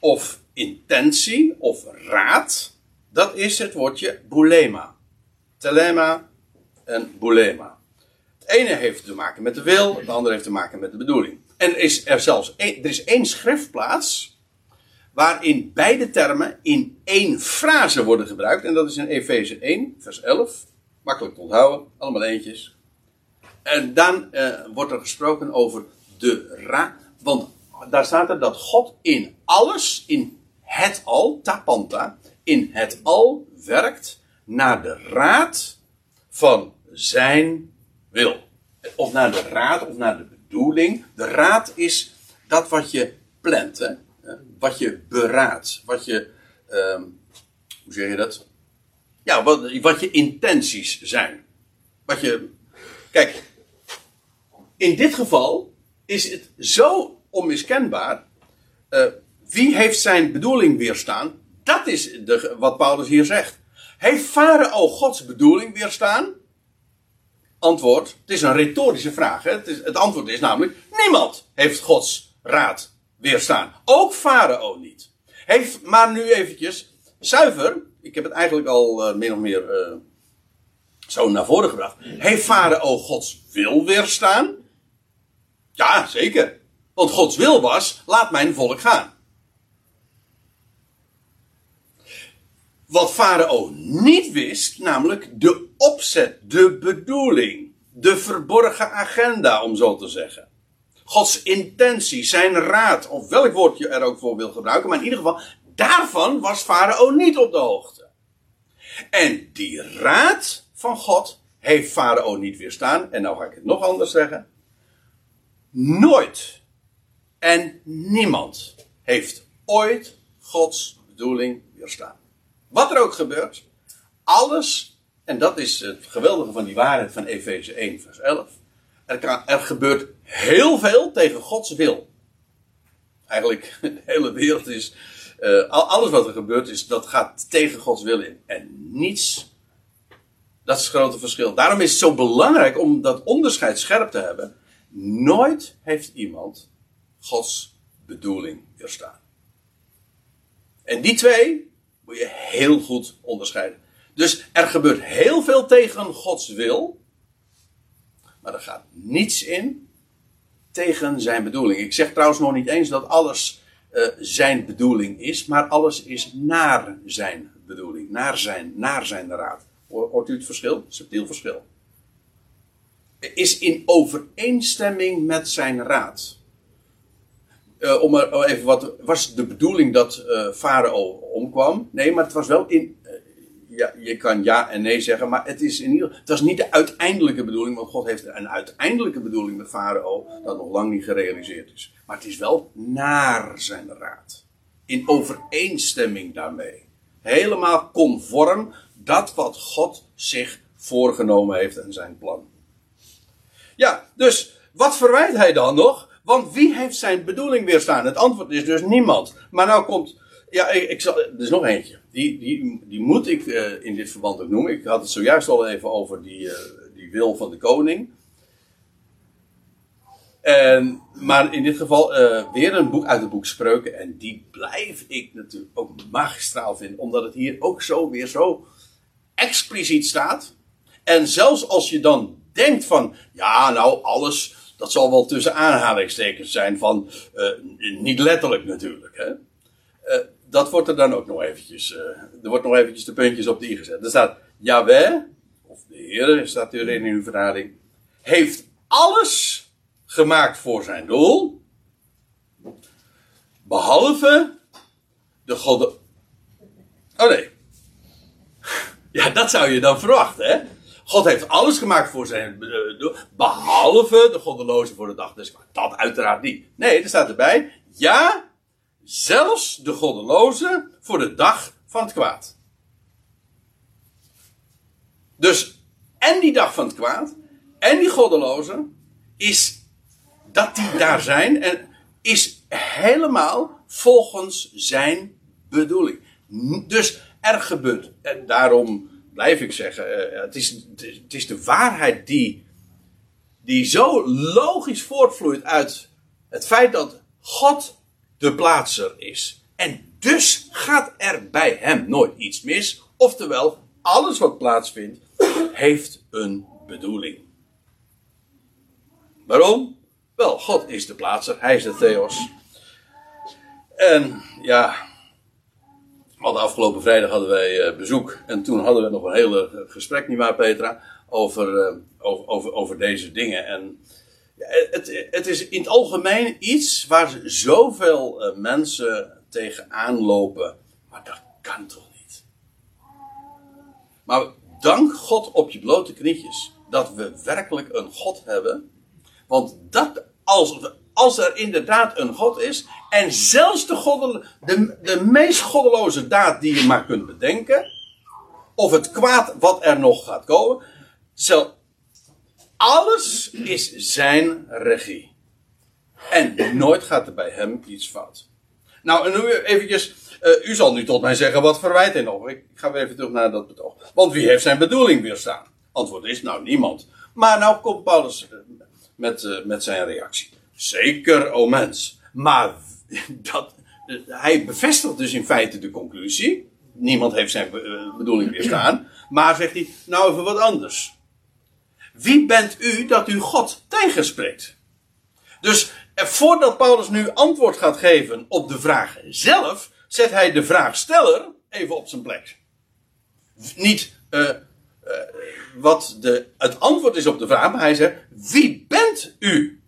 of intentie of raad, dat is het woordje boulema. Telema en boulema. Ene heeft te maken met de wil, het andere heeft te maken met de bedoeling. En is er zelfs een, er is één schriftplaats waarin beide termen in één frase worden gebruikt. En dat is in Efeze 1, vers 11. Makkelijk te onthouden, allemaal eentjes. En dan uh, wordt er gesproken over de raad. Want daar staat er dat God in alles, in het al, tapanta, in het al werkt naar de raad van zijn wil. Of naar de raad of naar de bedoeling. De raad is dat wat je plant, hè? wat je beraadt, wat je, um, hoe zeg je dat? Ja, wat, wat je intenties zijn. Wat je, kijk, in dit geval is het zo onmiskenbaar. Uh, wie heeft zijn bedoeling weerstaan? Dat is de, wat Paulus hier zegt. Heeft Farao Gods bedoeling weerstaan? Antwoord: het is een retorische vraag. Hè? Het, antwoord is namelijk: niemand heeft Gods raad weerstaan. Ook Farao niet. Heeft, maar nu eventjes zuiver. Ik heb het eigenlijk al uh, min of meer uh, zo naar voren gebracht. Heeft Farao Gods wil weerstaan? Ja, zeker. Want Gods wil was: laat mijn volk gaan. Wat Farao niet wist, namelijk de opzet, de bedoeling, de verborgen agenda, om zo te zeggen. Gods intentie, zijn raad, of welk woord je er ook voor wil gebruiken, maar in ieder geval, daarvan was Farao niet op de hoogte. En die raad van God heeft Farao niet weerstaan, en nou ga ik het nog anders zeggen. Nooit en niemand heeft ooit Gods bedoeling weerstaan. Wat er ook gebeurt, alles, en dat is het geweldige van die waarheid van Efeze 1, vers 11. Er, er gebeurt heel veel tegen Gods wil. Eigenlijk, de hele wereld is. Uh, alles wat er gebeurt, is, dat gaat tegen Gods wil in. En niets. Dat is het grote verschil. Daarom is het zo belangrijk om dat onderscheid scherp te hebben. Nooit heeft iemand Gods bedoeling weerstaan. En die twee je heel goed onderscheiden. Dus er gebeurt heel veel tegen Gods wil. Maar er gaat niets in tegen zijn bedoeling. Ik zeg trouwens nog niet eens dat alles uh, zijn bedoeling is, maar alles is naar zijn bedoeling, naar zijn, naar zijn raad. Hoort u het verschil? Subtiel verschil. Is in overeenstemming met zijn raad. Uh, om er even wat. Was de bedoeling dat uh, Farao omkwam? Nee, maar het was wel in ja, je kan ja en nee zeggen, maar het is in ieder het was niet de uiteindelijke bedoeling, want God heeft een uiteindelijke bedoeling met Farao dat nog lang niet gerealiseerd is. Maar het is wel naar zijn raad. In overeenstemming daarmee. Helemaal conform dat wat God zich voorgenomen heeft en zijn plan. Ja, dus wat verwijt hij dan nog? Want wie heeft zijn bedoeling weerstaan? Het antwoord is dus niemand. Maar nou komt. Ja, ik, zal, er is nog eentje. Die, die, die moet ik uh, in dit verband ook noemen. Ik had het zojuist al even over die, uh, die wil van de koning. En, maar in dit geval uh, weer een boek uit het boek Spreuken. En die blijf ik natuurlijk ook magistraal vinden. Omdat het hier ook zo weer zo expliciet staat. En zelfs als je dan denkt van, ja nou alles, dat zal wel tussen aanhalingstekens zijn van, uh, niet letterlijk natuurlijk. Hè? Uh, dat wordt er dan ook nog eventjes, uh, er wordt nog eventjes de puntjes op de i gezet. Er staat, Yahweh, of de Heer, staat er in uw vertaling, heeft alles gemaakt voor zijn doel, behalve de God. Oh nee. Ja, dat zou je dan verwachten, hè? God heeft alles gemaakt voor zijn doel, behalve de goddeloze voor de dag des Dat uiteraard niet. Nee, er staat erbij, ja, zelfs de goddeloze voor de dag van het kwaad. Dus, en die dag van het kwaad, en die goddeloze, is dat die daar zijn en is helemaal volgens zijn bedoeling. Dus er gebeurt, en daarom blijf ik zeggen, het is, het is de waarheid die, die zo logisch voortvloeit uit het feit dat God de plaatser is. En dus gaat er bij hem nooit iets mis. Oftewel, alles wat plaatsvindt, heeft een bedoeling. Waarom? Wel, God is de plaatser, hij is de Theos. En ja, de afgelopen vrijdag hadden wij bezoek. En toen hadden we nog een hele gesprek, nietwaar Petra, over, over, over, over deze dingen. En ja, het, het is in het algemeen iets waar zoveel mensen tegenaan lopen. Maar dat kan toch niet? Maar dank God op je blote knietjes dat we werkelijk een God hebben. Want dat, als, als er inderdaad een God is, en zelfs de, goddel, de, de meest goddeloze daad die je maar kunt bedenken, of het kwaad wat er nog gaat komen, zelf, alles is zijn regie. En nooit gaat er bij hem iets fout. Nou, en nu eventjes, uh, u zal nu tot mij zeggen, wat verwijt hij nog? Ik ga weer even terug naar dat betoog. Want wie heeft zijn bedoeling weerstaan? Antwoord is, nou, niemand. Maar nou komt Paulus met, uh, met zijn reactie. Zeker, o mens. Maar dat, hij bevestigt dus in feite de conclusie. Niemand heeft zijn bedoeling weerstaan. Maar zegt hij, nou even wat anders. Wie bent u dat u God tegenspreekt? Dus voordat Paulus nu antwoord gaat geven op de vraag zelf, zet hij de vraagsteller even op zijn plek. Niet uh, uh, wat de, het antwoord is op de vraag, maar hij zegt: Wie bent u?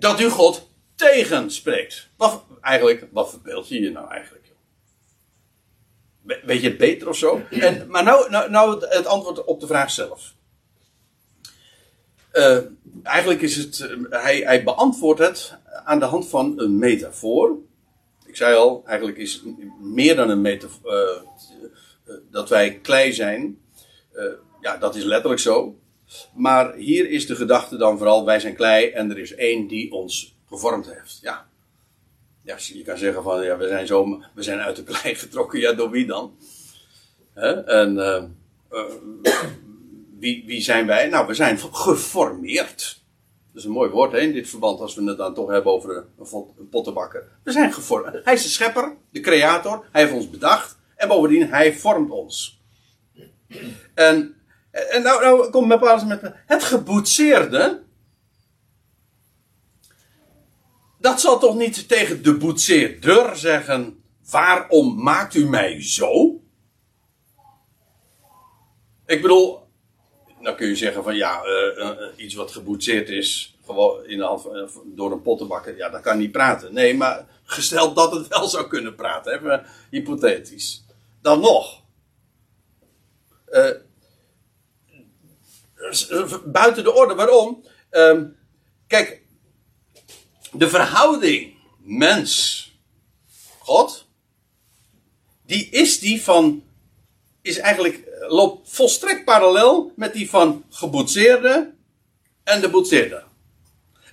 Dat u God tegenspreekt. Wat, eigenlijk, wat verbeeld je je nou eigenlijk? Weet je het beter of zo? En, maar nou, nou, nou het antwoord op de vraag zelf. Uh, eigenlijk is het, uh, hij, hij beantwoordt het aan de hand van een metafoor. Ik zei al, eigenlijk is het meer dan een metafoor. Uh, dat wij klei zijn. ja, dat is letterlijk zo. Maar hier is de gedachte dan vooral, wij zijn klei en er is één die ons gevormd heeft. Ja, ja, je kan zeggen van, ja, we zijn, zo, we zijn uit de klei getrokken. Ja, door wie dan? En uh, uh, wie, wie zijn wij? Nou, we zijn geformeerd. Dat is een mooi woord hè, in dit verband, als we het dan toch hebben over een, een pottenbakker. We zijn gevormd. Hij is de schepper, de creator. Hij heeft ons bedacht. En bovendien, hij vormt ons. En, en nou, nou komt mijn Paulus met het geboetseerde. Dat zal toch niet tegen de boetseerder zeggen: waarom maakt u mij zo? Ik bedoel, dan kun je zeggen van ja, uh, iets wat geboetseerd is, gewoon in de hand van, uh, door een pottenbakker, ja, dat kan niet praten. Nee, maar gesteld dat het wel zou kunnen praten, even hypothetisch. Dan nog. Buiten de orde, waarom? Ehm, kijk, de verhouding mens-God, die is die van, is eigenlijk, eh, loopt volstrekt parallel met die van geboetseerde en de boetseerder.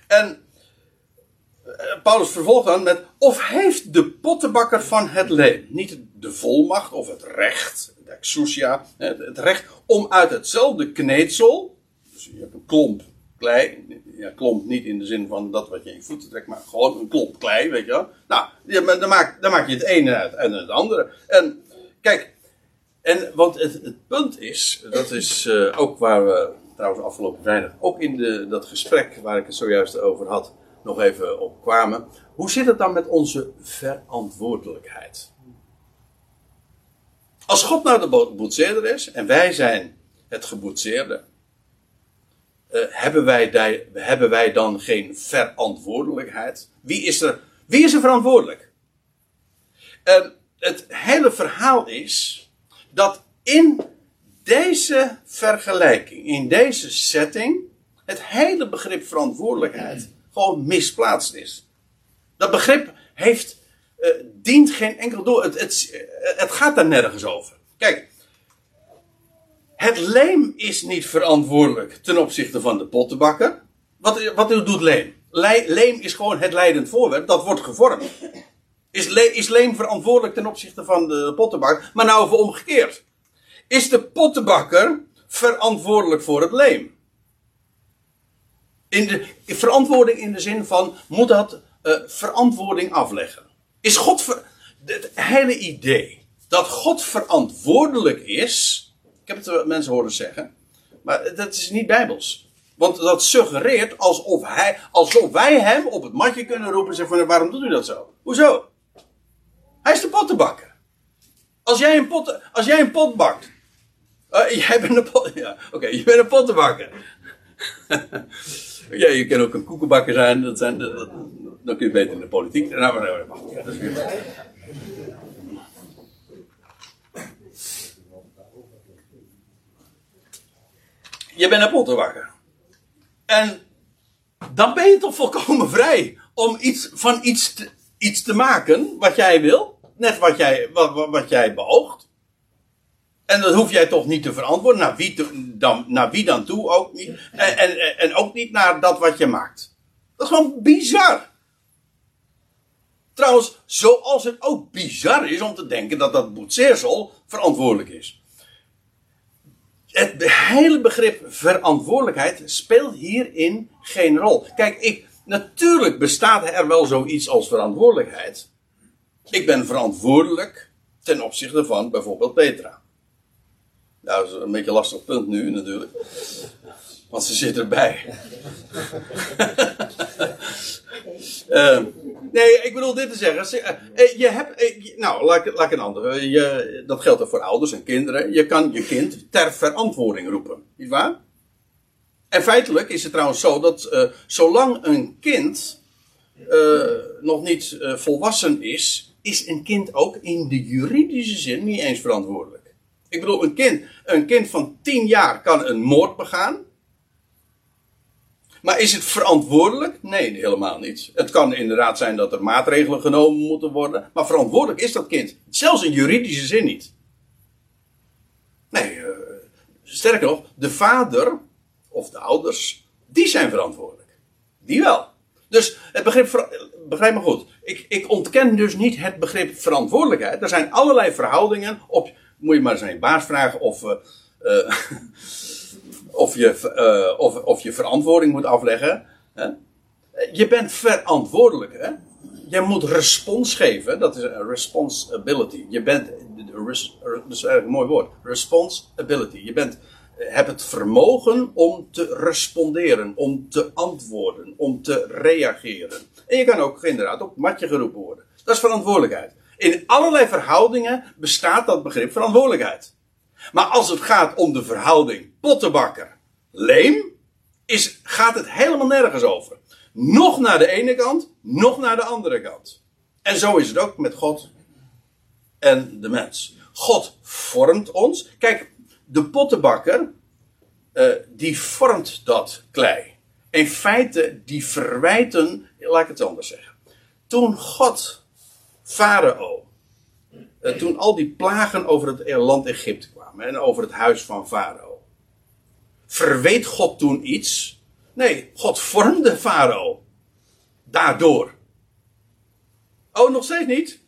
En eh, Paulus vervolgt dan met, of heeft de pottenbakker van het leem niet de volmacht of het recht, het recht om uit hetzelfde kneedsel, dus je hebt een klomp klei, ja, klomp niet in de zin van dat wat je in je voeten trekt, maar gewoon een klomp klei, weet je wel. Nou, dan maak, dan maak je het ene uit en het andere. En kijk, en want het, het punt is, dat is uh, ook waar we trouwens afgelopen vrijdag, ook in dat gesprek waar ik het zojuist over had, nog even op kwamen. Hoe zit het dan met onze verantwoordelijkheid? Als God nou de boetseerder is en wij zijn het geboetseerde, uh, hebben, wij die, hebben wij dan geen verantwoordelijkheid? Wie is er, wie is er verantwoordelijk? Het hele verhaal is dat in deze vergelijking, in deze setting, het hele begrip verantwoordelijkheid gewoon misplaatst is. Dat begrip heeft, uh, dient geen enkel doel. Het, het, het gaat daar nergens over. Kijk, het leem is niet verantwoordelijk ten opzichte van de pottenbakker. Wat, wat doet leem? Leem is gewoon het leidend voorwerp, dat wordt gevormd. Is, is leem verantwoordelijk ten opzichte van de pottenbakker? Maar nou even omgekeerd. Is de pottenbakker verantwoordelijk voor het leem? In de, verantwoording in de zin van, moet dat uh, verantwoording afleggen? Is God, ver, het hele idee dat God verantwoordelijk is, ik heb het mensen horen zeggen. Maar dat is niet bijbels. Want dat suggereert alsof, hij, alsof wij hem op het matje kunnen roepen en zeggen van waarom doet u dat zo? Hoezo? Hij is de pottenbakker. Als jij een pot, als jij een pot bakt. Uh, jij bent een pot, ja, oké, je bent een pottenbakker. ja, je kan ook een koekenbakker zijn. Dat zijn dat, dan kun je beter in de politiek. Nou, maar, maar, weer... je bent een pottenbakker. En dan ben je toch volkomen vrij om iets, van iets te, iets te maken wat jij wil. Net wat jij, wat, wat jij beoogt. En dat hoef jij toch niet te verantwoorden. Naar wie, dan, naar wie dan toe ook niet. En, en, en ook niet naar dat wat je maakt. Dat is gewoon bizar. Trouwens, zoals het ook bizar is om te denken dat dat boetseersel verantwoordelijk is het hele begrip verantwoordelijkheid speelt hierin geen rol. Kijk, ik, natuurlijk bestaat er wel zoiets als verantwoordelijkheid. Ik ben verantwoordelijk ten opzichte van bijvoorbeeld Petra. Nou, dat is een beetje een lastig punt nu natuurlijk. Want ze zit erbij. uh, Nee, ik bedoel dit te zeggen. Eh, eh, je hebt, eh, nou, laat ik, een andere. Je, dat geldt ook voor ouders en kinderen. Je kan je kind ter verantwoording roepen. Niet waar? En feitelijk is het trouwens zo dat zolang een kind nog niet volwassen is, is een kind ook in de juridische zin niet eens verantwoordelijk. Ik bedoel, een kind, een kind van 10 jaar kan een moord begaan. Maar is het verantwoordelijk? Nee, helemaal niet. Het kan inderdaad zijn dat er maatregelen genomen moeten worden. Maar verantwoordelijk is dat kind. Zelfs in juridische zin niet. Nee, uh, sterker nog, de vader of de ouders, die zijn verantwoordelijk. Die wel. Dus het begrip, begrijp me goed. Ik, ik ontken dus niet het begrip verantwoordelijkheid. Er zijn allerlei verhoudingen op, moet je maar eens aan je baas vragen of, uh, uh, of je, uh, of, of je verantwoording moet afleggen. Hè? Je bent verantwoordelijk. Hè? Je moet respons geven. Dat is responsibility. Je bent, dat is eigenlijk een mooi woord. Responsibility. Je bent, hebt het vermogen om te responderen, om te antwoorden, om te reageren. En je kan ook inderdaad op matje geroepen worden. Dat is verantwoordelijkheid. In allerlei verhoudingen bestaat dat begrip verantwoordelijkheid. Maar als het gaat om de verhouding pottenbakker, leem, is, gaat het helemaal nergens over. Nog naar de ene kant, nog naar de andere kant. En zo is het ook met God en de mens. God vormt ons. Kijk, de pottenbakker, uh, die vormt dat klei. In feite, die verwijten, laat ik het anders zeggen. Toen God Farao eh, toen al die plagen over het land Egypte kwamen en over het huis van Farao. Verweet God toen iets? Nee, God vormde Farao. Daardoor. Oh, nog steeds niet?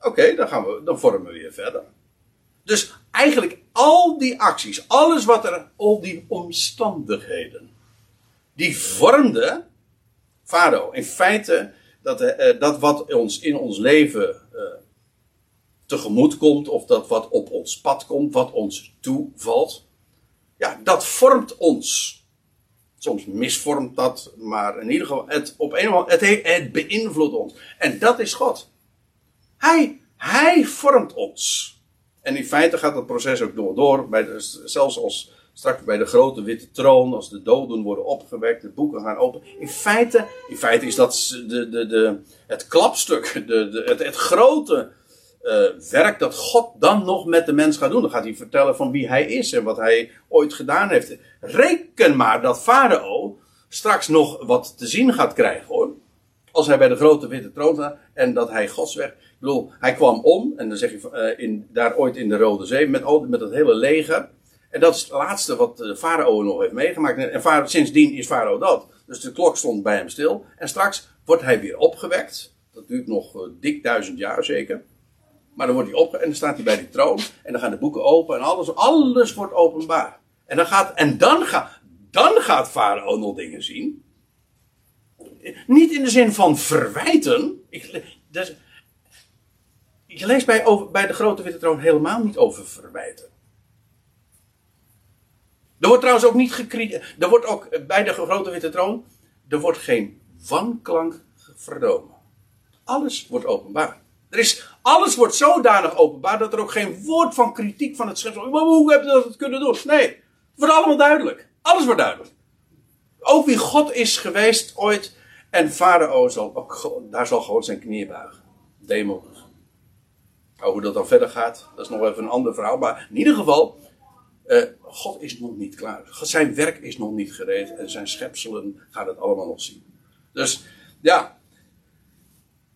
Oké, dan gaan we, dan vormen we weer verder. Dus eigenlijk al die acties, alles wat er, al die omstandigheden, die vormden Farao. In feite, dat, eh, dat wat ons in ons leven eh, tegemoet komt, of dat wat op ons pad komt, wat ons toevalt, ja, dat vormt ons. Soms misvormt dat, maar in ieder geval, het, op een of andere, het, het beïnvloedt ons. En dat is God. Hij, hij vormt ons. En in feite gaat dat proces ook door. door bij zelfs als straks bij de grote witte troon, als de doden worden opgewekt, de boeken gaan open. In feite, in feite is dat de, de, de, het klapstuk, de, de, het, het grote uh, werk dat God dan nog met de mens gaat doen. Dan gaat hij vertellen van wie hij is en wat hij ooit gedaan heeft. Reken maar dat Farao straks nog wat te zien gaat krijgen hoor. Als hij bij de grote witte troon staat en dat hij Gods weg. Ik bedoel, hij kwam om en dan zeg je uh, in, daar ooit in de Rode Zee met, met het hele leger. En dat is het laatste wat de farao nog heeft meegemaakt. En farao, sindsdien is farao dat. Dus de klok stond bij hem stil. En straks wordt hij weer opgewekt. Dat duurt nog dik duizend jaar zeker. Maar dan wordt hij opgewekt en dan staat hij bij die troon. En dan gaan de boeken open en alles, alles wordt openbaar. En dan gaat, en dan gaat, dan gaat farao nog dingen zien. Niet in de zin van verwijten. Ik, dus, je leest bij, bij de grote witte troon helemaal niet over verwijten. Er wordt trouwens ook niet gekritiseerd. Er wordt ook bij de grote witte troon. Er wordt geen wanklank vernomen. Alles wordt openbaar. Er is, alles wordt zodanig openbaar dat er ook geen woord van kritiek van het schepsel. Hoe heb je dat kunnen doen? Nee, het wordt allemaal duidelijk. Alles wordt duidelijk. Ook wie God is geweest ooit. En Farao zal ook, daar zal gewoon zijn knieën buigen. Demon. Hoe dat dan verder gaat, dat is nog even een ander verhaal. Maar in ieder geval, uh, God is nog niet klaar. Zijn werk is nog niet gereed. En zijn schepselen gaan het allemaal nog zien. Dus ja.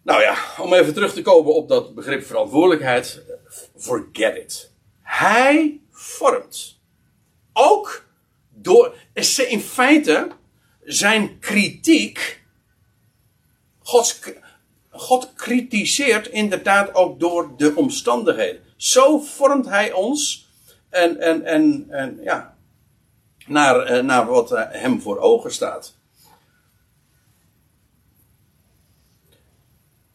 Nou ja, om even terug te komen op dat begrip verantwoordelijkheid. Forget it. Hij vormt. Ook door. In feite zijn kritiek. God kritiseert inderdaad ook door de omstandigheden. Zo vormt hij ons en, en, en, en ja, naar, eh, naar wat eh, hem voor ogen staat.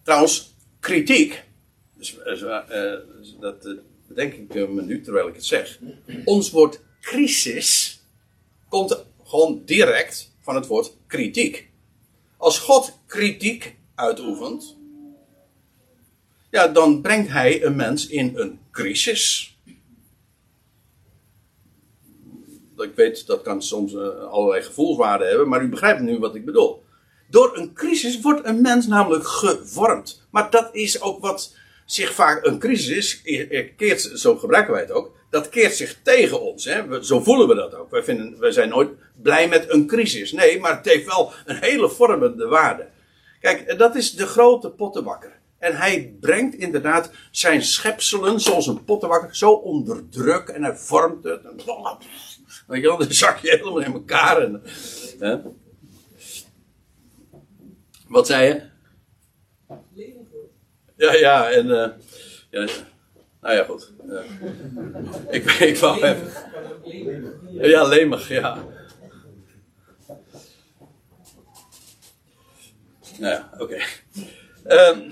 Trouwens, kritiek, dus, uh, dat bedenk ik me nu terwijl ik het zeg. Ons woord crisis komt gewoon direct van het woord kritiek. Als God kritiek uitoefent, ja, dan brengt hij een mens in een crisis. ik weet, dat kan soms allerlei gevoelswaarden hebben, maar u begrijpt nu wat ik bedoel. Door een crisis wordt een mens namelijk gevormd. Maar dat is ook wat zich vaak een crisis is, keert, zo gebruiken wij het ook, dat keert zich tegen ons. Hè? zo voelen we dat ook. Wij, vinden, wij zijn nooit blij met een crisis. Nee, maar het heeft wel een hele vormende waarde. Kijk, dat is de grote pottenbakker. En hij brengt inderdaad zijn schepselen, zoals een pottenbakker, zo onder druk en hij vormt het. En Weet dan zak je helemaal in elkaar. En, hè? Wat zei je? Ja, ja, en. Uh, ja, nou ja, goed. Ik, ik wou even. Ja, lemig, ja. Nou ja, oké. Okay. Um,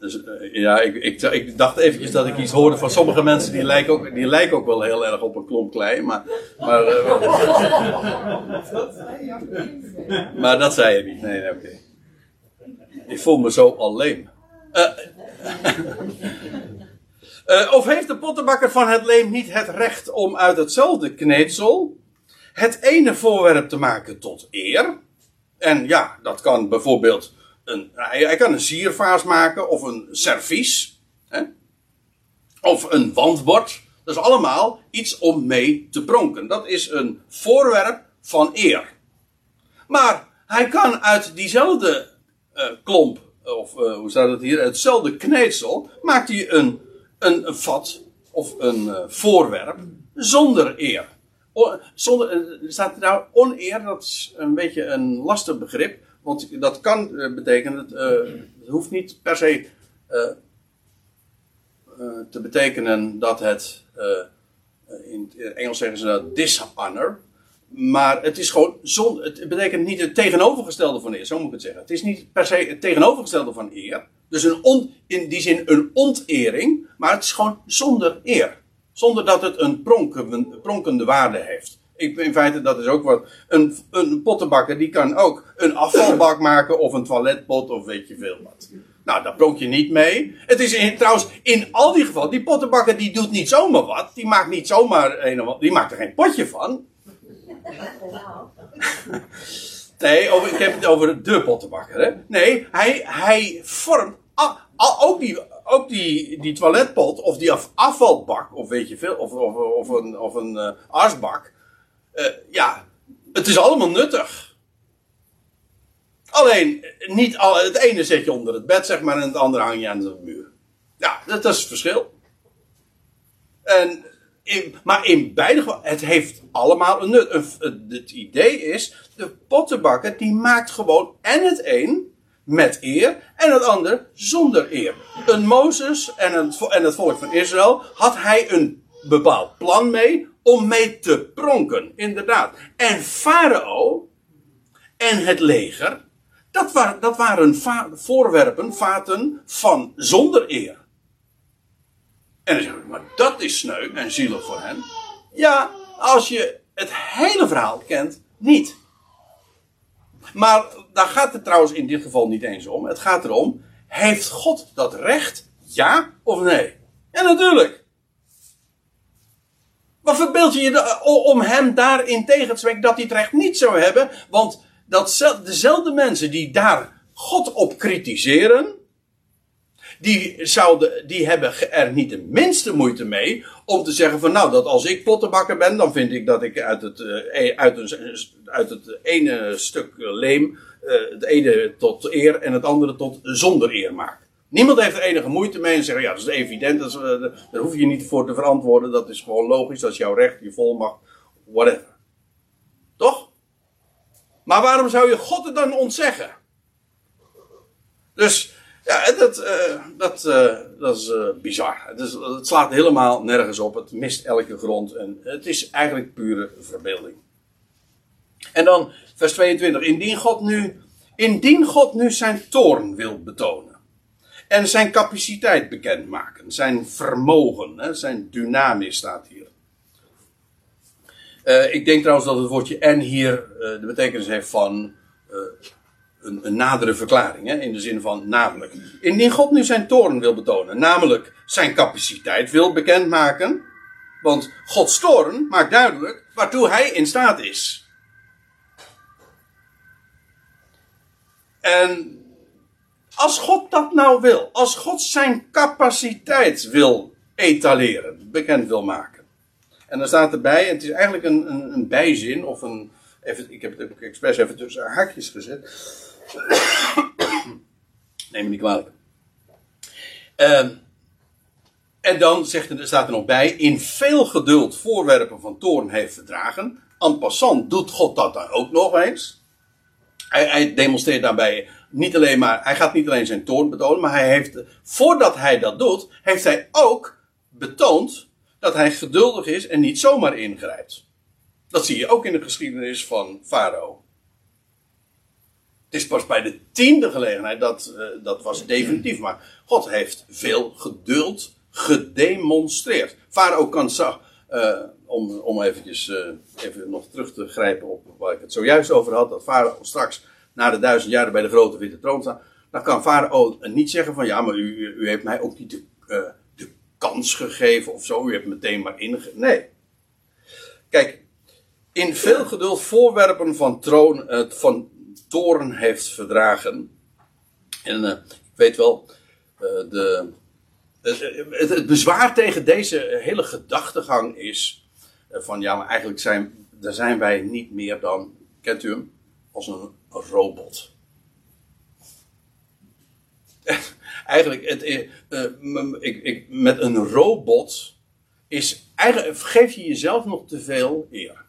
Dus, uh, ja, ik, ik, ik, dacht eventjes dat ik iets hoorde van sommige mensen die lijken ook, die lijken ook wel heel erg op een klomp klei, maar. Maar, uh, maar dat zei je niet. Nee, nee, oké. Okay. Ik voel me zo alleen. Uh, of heeft de pottenbakker van het leem niet het recht om uit hetzelfde kneedsel het ene voorwerp te maken tot eer? En ja, dat kan bijvoorbeeld hij, kan een siervaas maken of een servies. Hè? Of een wandbord. Dat is allemaal iets om mee te pronken. Dat is een voorwerp van eer. Maar hij kan uit diezelfde uh, klomp of eh, hoe staat het hier, hetzelfde kneedsel, maakt hij een, een, vat of een eh, voorwerp zonder eer. O- zonder, eh, er staat er nou oneer, dat is een beetje een lastig begrip, want dat kan eh, betekenen, eh, het hoeft niet per se eh, te betekenen dat het, in het Engels zeggen ze dat dishonor, maar het is gewoon zon, het betekent niet het tegenovergestelde van eer, zo moet ik het zeggen. Het is niet per se het tegenovergestelde van eer. Dus een in die zin een ontering, maar het is gewoon zonder eer. Zonder dat het een pronkende waarde heeft. Ik, in feite, dat is ook wat. Een, een pottenbakker die kan ook een afvalbak maken of een toiletpot of weet je veel wat. Nou, daar pronk je niet mee. Het is in, trouwens in al die gevallen, die pottenbakker die doet niet zomaar wat. Die maakt niet zomaar een. Die maakt er geen potje van. Nee, over, ik heb het over de pottenbakker. Hè? Nee, hij, hij vormt. ook die, ook die, die toiletpot of die af- afvalbak, of weet je veel, of, of, of een, of een eh, asbak. Eh, ja, het is allemaal nuttig. Alleen, eh, niet al, het ene zet je onder het bed, zeg maar, en het andere hang je aan de muur. Ja, dat, is het verschil. En maar in beide gevallen, het heeft allemaal een nut. Een- het- idee is, de pottenbakker die maakt gewoon en het een met eer en het ander zonder eer. Een Mozes en het, en het volk van Israël had hij een bepaald plan mee om mee te pronken, inderdaad. En Farao en het leger, dat, waren dat waren voorwerpen, vaten van zonder eer. En dan zeg ik, maar dat is sneu en zielig voor hen. Ja, als je het hele verhaal kent, niet. Maar daar gaat het trouwens in dit geval niet eens om. Het gaat erom, heeft God dat recht? Ja of nee? Ja, natuurlijk. Wat verbeeld je je o- om hem daarin tegen te spreken dat hij het recht niet zou hebben? Want dat, zel- dezelfde mensen die daar God op kritiseren, die, zouden, die hebben er niet de minste moeite mee om te zeggen van nou, dat als ik pottenbakker ben, dan vind ik dat ik uit het, eh, e- uit een, uit het ene stuk leem eh, het ene tot eer en het andere tot zonder eer maak. Niemand heeft er enige moeite mee en zeggen ja, dat is evident, dat eh, daar hoef je niet voor te verantwoorden, dat is gewoon logisch, dat is jouw recht, je volmacht, whatever. Toch? Maar waarom zou je God het dan ontzeggen? Dus ja, dat, eh, dat, eh, dat is bizar. Het, is, het slaat helemaal nergens op. Het mist elke grond. En het is eigenlijk pure verbeelding. En dan vers 22. Indien God nu, indien God nu zijn toorn wil betonen. En zijn capaciteit bekendmaken. Zijn vermogen. Hè, zijn dynamis staat hier. Eh, ik denk trouwens dat het woordje en hier eh, de betekenis heeft van eh, een, een nadere verklaring. Hè, in de zin van namelijk. Indien God nu zijn toorn wil betonen, namelijk zijn capaciteit wil bekendmaken. Want Gods toorn maakt duidelijk waartoe hij in staat is. En als God dat nou wil, als God zijn capaciteit wil etaleren, bekend wil maken. En dan staat erbij, het is eigenlijk een, een, een bijzin, of een, even, ik heb het ook expres even tussen haakjes gezet. Neem me niet kwalijk. Ehm, en dan zegt er, staat er nog bij, in veel geduld voorwerpen van toorn heeft verdragen. En passant doet God dat dan ook nog eens. Hij, hij demonstreert daarbij niet alleen maar, hij gaat niet alleen zijn toorn betonen, maar hij heeft, voordat hij dat doet, heeft hij ook betoond dat hij geduldig is en niet zomaar ingrijpt. Dat zie je ook in de geschiedenis van Farao. Het is pas bij de tiende gelegenheid, dat, uh, dat was definitief, maar God heeft veel geduld gedemonstreerd. Farao kan zag, uh, om, om eventjes, uh, even nog terug te grijpen op waar ik het zojuist over had, dat Farao straks na de duizend jaren bij de grote witte troon staat, dan kan Farao niet zeggen van ja, maar u, u heeft mij ook niet de, uh, de kans gegeven of zo, u hebt meteen maar inge... Nee. Kijk, in veel geduld voorwerpen van troon, uh, van toren heeft verdragen. En uh, ik weet wel, de, het, het, bezwaar tegen deze hele gedachtegang is van ja, maar eigenlijk zijn, daar zijn wij niet meer dan, kent u hem, als een robot. eigenlijk, het, eh, eh, ik, ik, met een robot is eigenlijk, geef je jezelf nog te veel eer.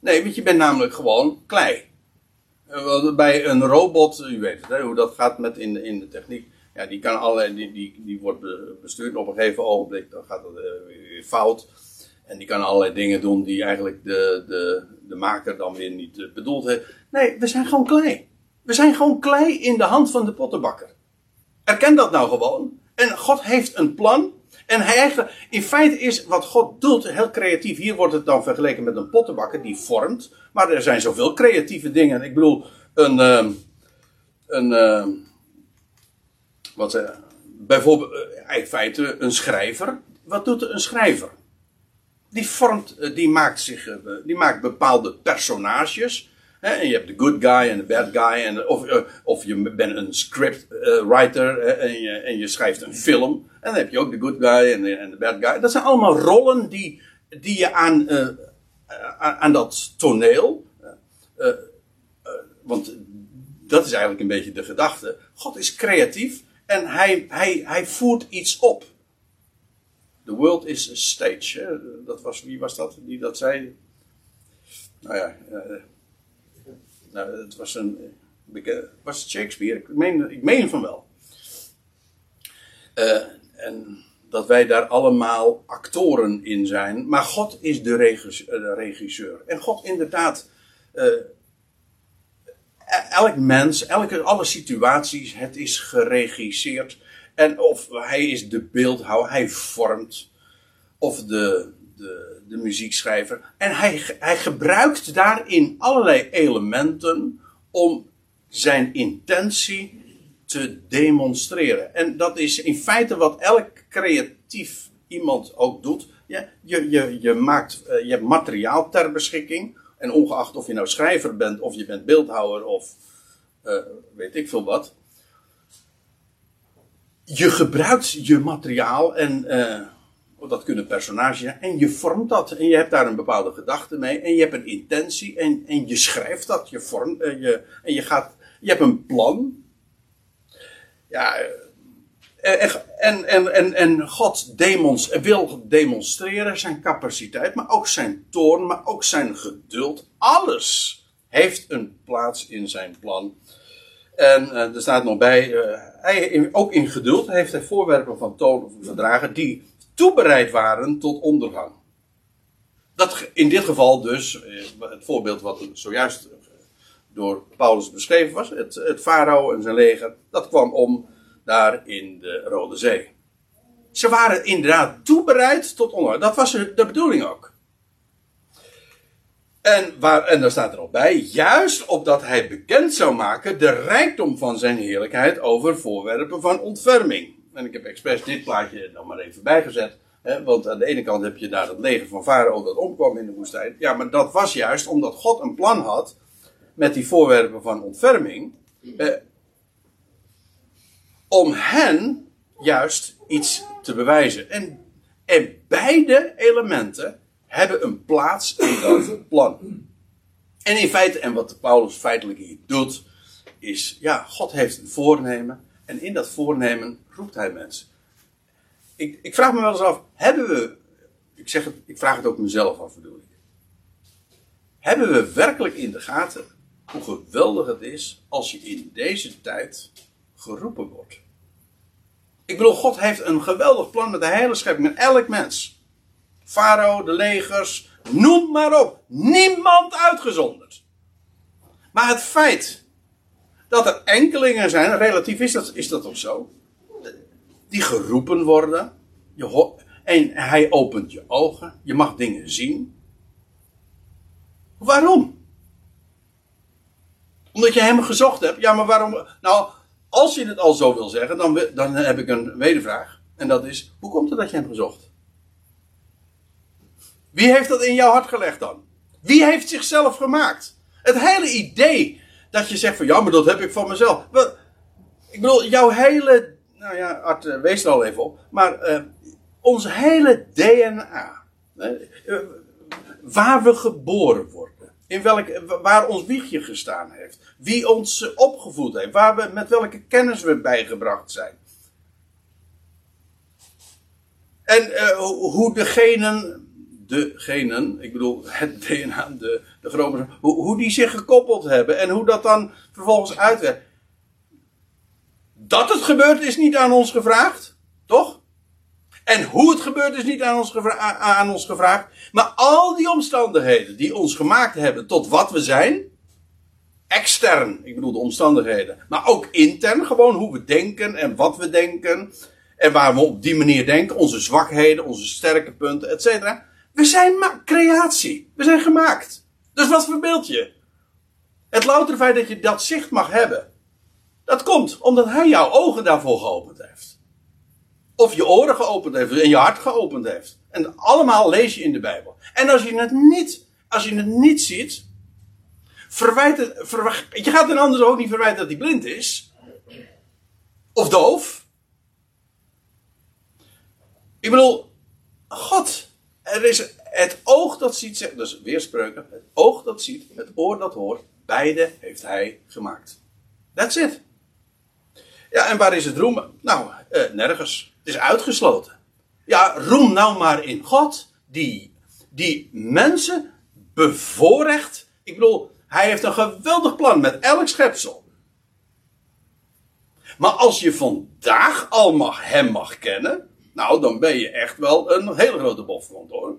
Nee, want je bent namelijk gewoon klei. Eh, Bij een robot, u weet het, hè, hoe dat gaat met in, in de techniek. Ja, die, kan allerlei, die, die, die wordt be- bestuurd op een gegeven ogenblik, dan gaat het eh, weer fout. En die kan allerlei dingen doen die eigenlijk de, de, de maker dan weer niet eh, bedoeld heeft. Nee, we zijn gewoon klei. We zijn gewoon klei in de hand van de pottenbakker. Erken dat nou gewoon. En God heeft een plan. En hij eigenlijk, in feite is wat God doet heel creatief. Hier wordt het dan vergeleken met een pottenbakker die vormt. Maar er zijn zoveel creatieve dingen. Ik bedoel, een, ehm, een, wat zeg, bijvoorbeeld, eh, in feite een schrijver. Wat doet een schrijver? Die vormt, eh, die maakt zich, eh, die maakt bepaalde personages. Hè, en je hebt de good guy en de bad guy. En, of, eh, of je bent een scriptwriter en, je, en je schrijft een film. En dan heb je ook de good guy en de, en de bad guy. Dat zijn allemaal rollen die, die je aan, eh, aan, dat toneel. eh, eh, want dat is eigenlijk een beetje de gedachte. God is creatief en hij, hij, hij voert iets op. The world is a stage. Dat was, wie was dat die dat zei? Nou ja, eh, nou, het was een. beke- Was het Shakespeare? Ik meen, ik meen van wel. Eh, en dat wij daar allemaal actoren in zijn. Maar God is de, regis- eh, de regisseur. En God inderdaad. eh, elk mens, elke, alle situaties, het is geregisseerd. En of hij is de beeldhouwer, hij vormt. Of de, de, de muziekschrijver. En hij, hij gebruikt daarin allerlei elementen om zijn intentie te demonstreren. En dat is in feite wat elk creatief iemand ook doet. Ja, je, je, je, maakt, eh, je hebt materiaal ter beschikking. En ongeacht of je nou schrijver bent, of je bent beeldhouwer, of eh, weet ik veel wat. Je gebruikt je materiaal en eh, dat kunnen personages zijn. En je vormt dat. En je hebt daar een bepaalde gedachte mee. En je hebt een intentie. En, en je schrijft dat. Je vormt, eh, je, en je gaat. Je hebt een plan. Ja. Eh, En, en, en, en God demons, wil demonstreren zijn capaciteit. Maar ook zijn toorn. Maar ook zijn geduld. Alles heeft een plaats in zijn plan. En eh, er staat nog bij, eh, hij, ook in geduld heeft hij voorwerpen van toon verdragen die toebereid waren tot ondergang. Dat in dit geval dus, eh, het voorbeeld wat zojuist eh, door Paulus beschreven was, het farao en zijn leger, dat kwam om daar in de Rode Zee. Ze waren inderdaad toebereid tot ondergang. Dat was de bedoeling ook. En, waar, en daar staat er al bij, juist opdat hij bekend zou maken de rijkdom van zijn heerlijkheid over voorwerpen van ontferming. En ik heb expres dit plaatje nog maar even bijgezet. Hè, want aan de ene kant heb je daar het leger van Farao dat omkwam in de woestijn. Ja, maar dat was juist omdat God een plan had met die voorwerpen van ontferming. Eh, om hen juist iets te bewijzen. En, en beide elementen hebben een plaats in dat plan. En in feite, en wat Paulus feitelijk hier doet, is, ja, God heeft een voornemen. En in dat voornemen roept hij mensen. Ik, ik vraag me wel eens af, hebben we, ik zeg het, ik vraag het ook mezelf af bedoel ik. Hebben we werkelijk in de gaten hoe geweldig het is als je in deze tijd geroepen wordt? Ik bedoel, God heeft een geweldig plan met de hele schepping, met elk mens. Farao, de legers, noem maar op. Niemand uitgezonderd. Maar het feit dat er enkelingen zijn, relatief is dat, is dat ook zo, die geroepen worden. Je en hij opent je ogen, je mag dingen zien. Waarom? Omdat je hem gezocht hebt. Ja, maar waarom? Nou, als je het al zo wil zeggen, dan, dan heb ik een wedervraag. En dat is, hoe komt het dat je hem gezocht? Wie heeft dat in jouw hart gelegd dan? Wie heeft zichzelf gemaakt? Het hele idee dat je zegt van ja, maar dat heb ik van mezelf. Ik bedoel, jouw hele. Nou ja, Art, eh, wees er al even op. Maar eh, ons hele DNA. eh, waar we geboren worden. In welk, waar ons wiegje gestaan heeft. Wie ons opgevoed heeft. Waar we, met welke kennis we bijgebracht zijn. En uh, hoe degenen, degenen, ik bedoel het DNA, de, de grote, hoe, hoe die zich gekoppeld hebben en hoe dat dan vervolgens uitwerkt. Dat het gebeurt is niet aan ons gevraagd, toch? En hoe het gebeurt is niet aan ons, gevraagd. Maar al die omstandigheden die ons gemaakt hebben tot wat we zijn. Extern, ik bedoel de omstandigheden. Maar ook intern, gewoon hoe we denken en wat we denken. En waar we op die manier denken, onze zwakheden, onze sterke punten, et cetera. We zijn creatie. We zijn gemaakt. Dus wat verbeeld je? Het loutere feit dat je dat zicht mag hebben. Dat komt omdat hij jouw ogen daarvoor geopend heeft. Of je oren geopend heeft en je hart geopend heeft. En allemaal lees je in de Bijbel. En als je het niet, als je het niet ziet, verwijt het, je gaat een ander ook niet verwijten dat hij blind is. Of doof. Ik bedoel, God, er is het oog dat ziet, dus weerspreuken, het oog dat ziet, het oor dat hoort, beide heeft hij gemaakt. That's it. Ja, en waar is het roem? Nou, eh, nergens. Is uitgesloten. Ja, roem nou maar in God, die, die mensen bevoorrecht. Ik bedoel, hij heeft een geweldig plan met elk schepsel. Maar als je vandaag al mag, hem mag kennen, nou, dan ben je echt wel een hele grote bofkont hoor.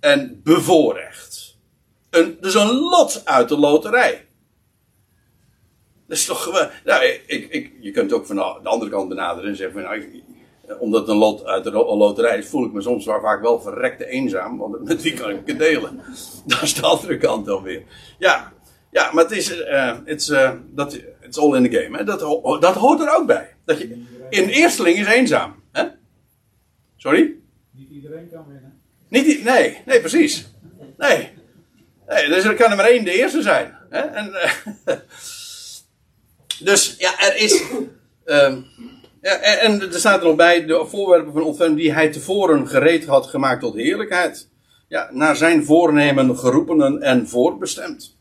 En bevoorrecht. Een, dus een lot uit de loterij. Dat is toch. Nou, ik, ik, je kunt ook van de andere kant benaderen en zeggen van. Nou, omdat het een lot uit de loterij is, voel ik me soms waar vaak wel verrekte eenzaam. Want met wie kan ik het delen? Dat is de andere kant dan weer. Ja, ja maar het is. Uh, it's, uh, dat, it's all in the game. Hè? Dat, dat hoort er ook bij. Dat je, in eersteling is eenzaam. Hè? Sorry? Niet iedereen kan winnen. Niet, nee, nee, precies. Nee. nee. Dus er kan er maar één de eerste zijn. Hè? En, dus ja, er is. Uh, ja, en, er staat er nog bij de voorwerpen van ontferming die hij tevoren gereed had gemaakt tot heerlijkheid. Ja, naar zijn voornemen geroepenen en voorbestemd.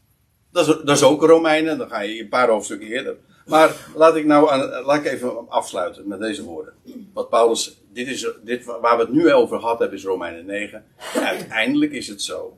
Dat is, dat is ook Romeinen, dan ga je een paar hoofdstukken eerder. Maar laat ik nou aan, laat ik even afsluiten met deze woorden. Wat Paulus, dit is, dit, waar we het nu over gehad hebben, is Romeinen 9. Uiteindelijk is het zo.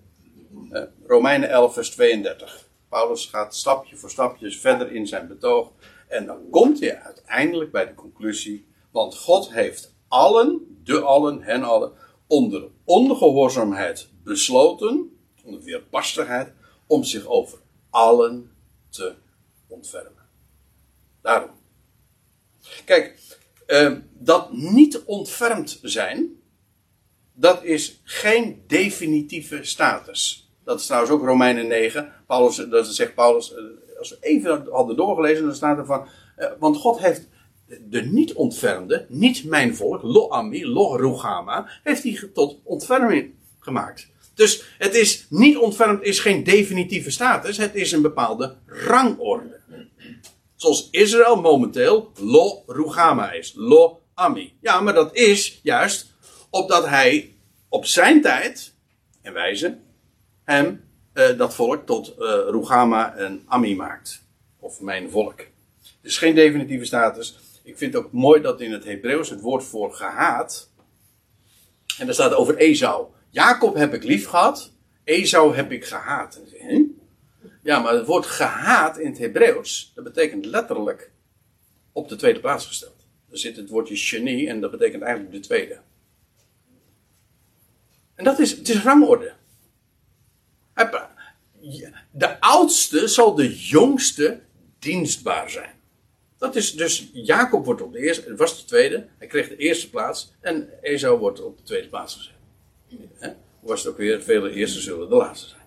Romeinen 11, vers 32. Paulus gaat stapje voor stapje verder in zijn betoog. En dan komt hij uiteindelijk bij de conclusie. Want God heeft allen, de allen, hen allen, onder ongehoorzaamheid besloten, onder weerbarstigheid, om zich over allen te ontfermen. Daarom. Kijk, eh, dat niet ontfermd zijn, dat is geen definitieve status. Dat is trouwens ook Romeinen 9. Paulus, dat zegt Paulus, eh, als we even hadden doorgelezen, dan staat er van, eh, want God heeft de niet ontfermde, niet mijn volk, lo ami, lo rugama, heeft hij tot ontferming gemaakt. Dus het is niet ontfermd, is geen definitieve status, het is een bepaalde rangorde. Zoals Israël momenteel lo rugama is, lo ami. Ja, maar dat is juist opdat hij op zijn tijd en wijze hem uh, dat volk tot uh, Rugama en Ami maakt. Of mijn volk. Dus geen definitieve status. Ik vind het ook mooi dat in het Hebreeuws het woord voor gehaat. En daar staat over Esau. Jacob heb ik lief gehad. Esau heb ik gehaat. Ja, maar het woord gehaat in het Hebreeuws. Dat betekent letterlijk op de tweede plaats gesteld. Er zit het woordje genie en dat betekent eigenlijk de tweede. En dat is, het is rangorde. De oudste zal de jongste dienstbaar zijn. Dat is dus, Jacob wordt op de eerste, was de tweede, hij kreeg de eerste plaats en Esau wordt op de tweede plaats gezet. Hoe was het ook weer, vele eerste zullen de laatste zijn.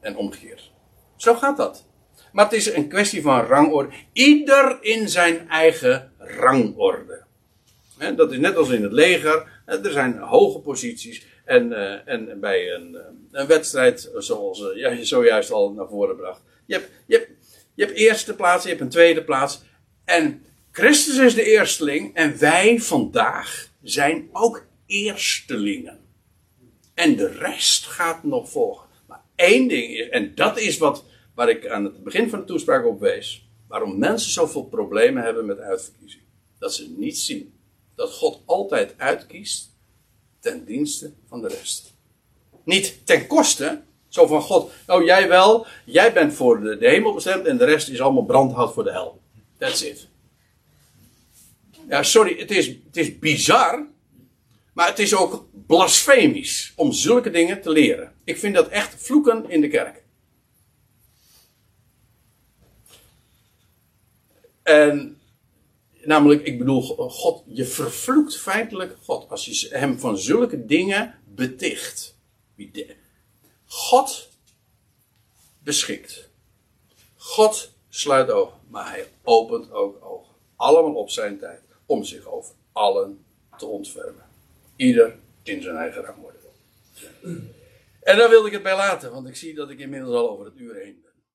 En omgekeerd. Zo gaat dat. Maar het is een kwestie van rangorde. Ieder in zijn eigen rangorde. Dat is net als in het leger. Er zijn hoge posities. En, uh, en bij een, eh, een wedstrijd, zoals ja, je zojuist al naar voren bracht. Je hebt, je, hebt, je hebt eerste plaats, je hebt een tweede plaats. En Christus is de eersteling. En wij vandaag zijn ook eerstelingen. En de rest gaat nog volgen. Maar één ding is, en dat is wat, waar ik aan het begin van de toespraak op wees, waarom mensen zoveel problemen hebben met uitverkiezing. Dat ze niet zien dat God altijd uitkiest ten dienste van de rest. Niet ten koste, zo van God, oh jij wel, jij bent voor de, de hemel bestemd en de rest is allemaal brandhout voor de hel. That's it. Ja, sorry, het is, het is bizar, maar het is ook blasfemisch om zulke dingen te leren. Ik vind dat echt vloeken in de kerk. En namelijk, ik bedoel, God, je vervloekt feitelijk God als je hem van zulke dingen beticht. God beschikt. God sluit ogen, maar hij opent ook ogen. Allemaal op zijn tijd, om zich over allen te ontfermen. Ieder in zijn eigen rangorde. En daar wilde ik het bij laten, want ik zie dat ik inmiddels al over het uur heen ben.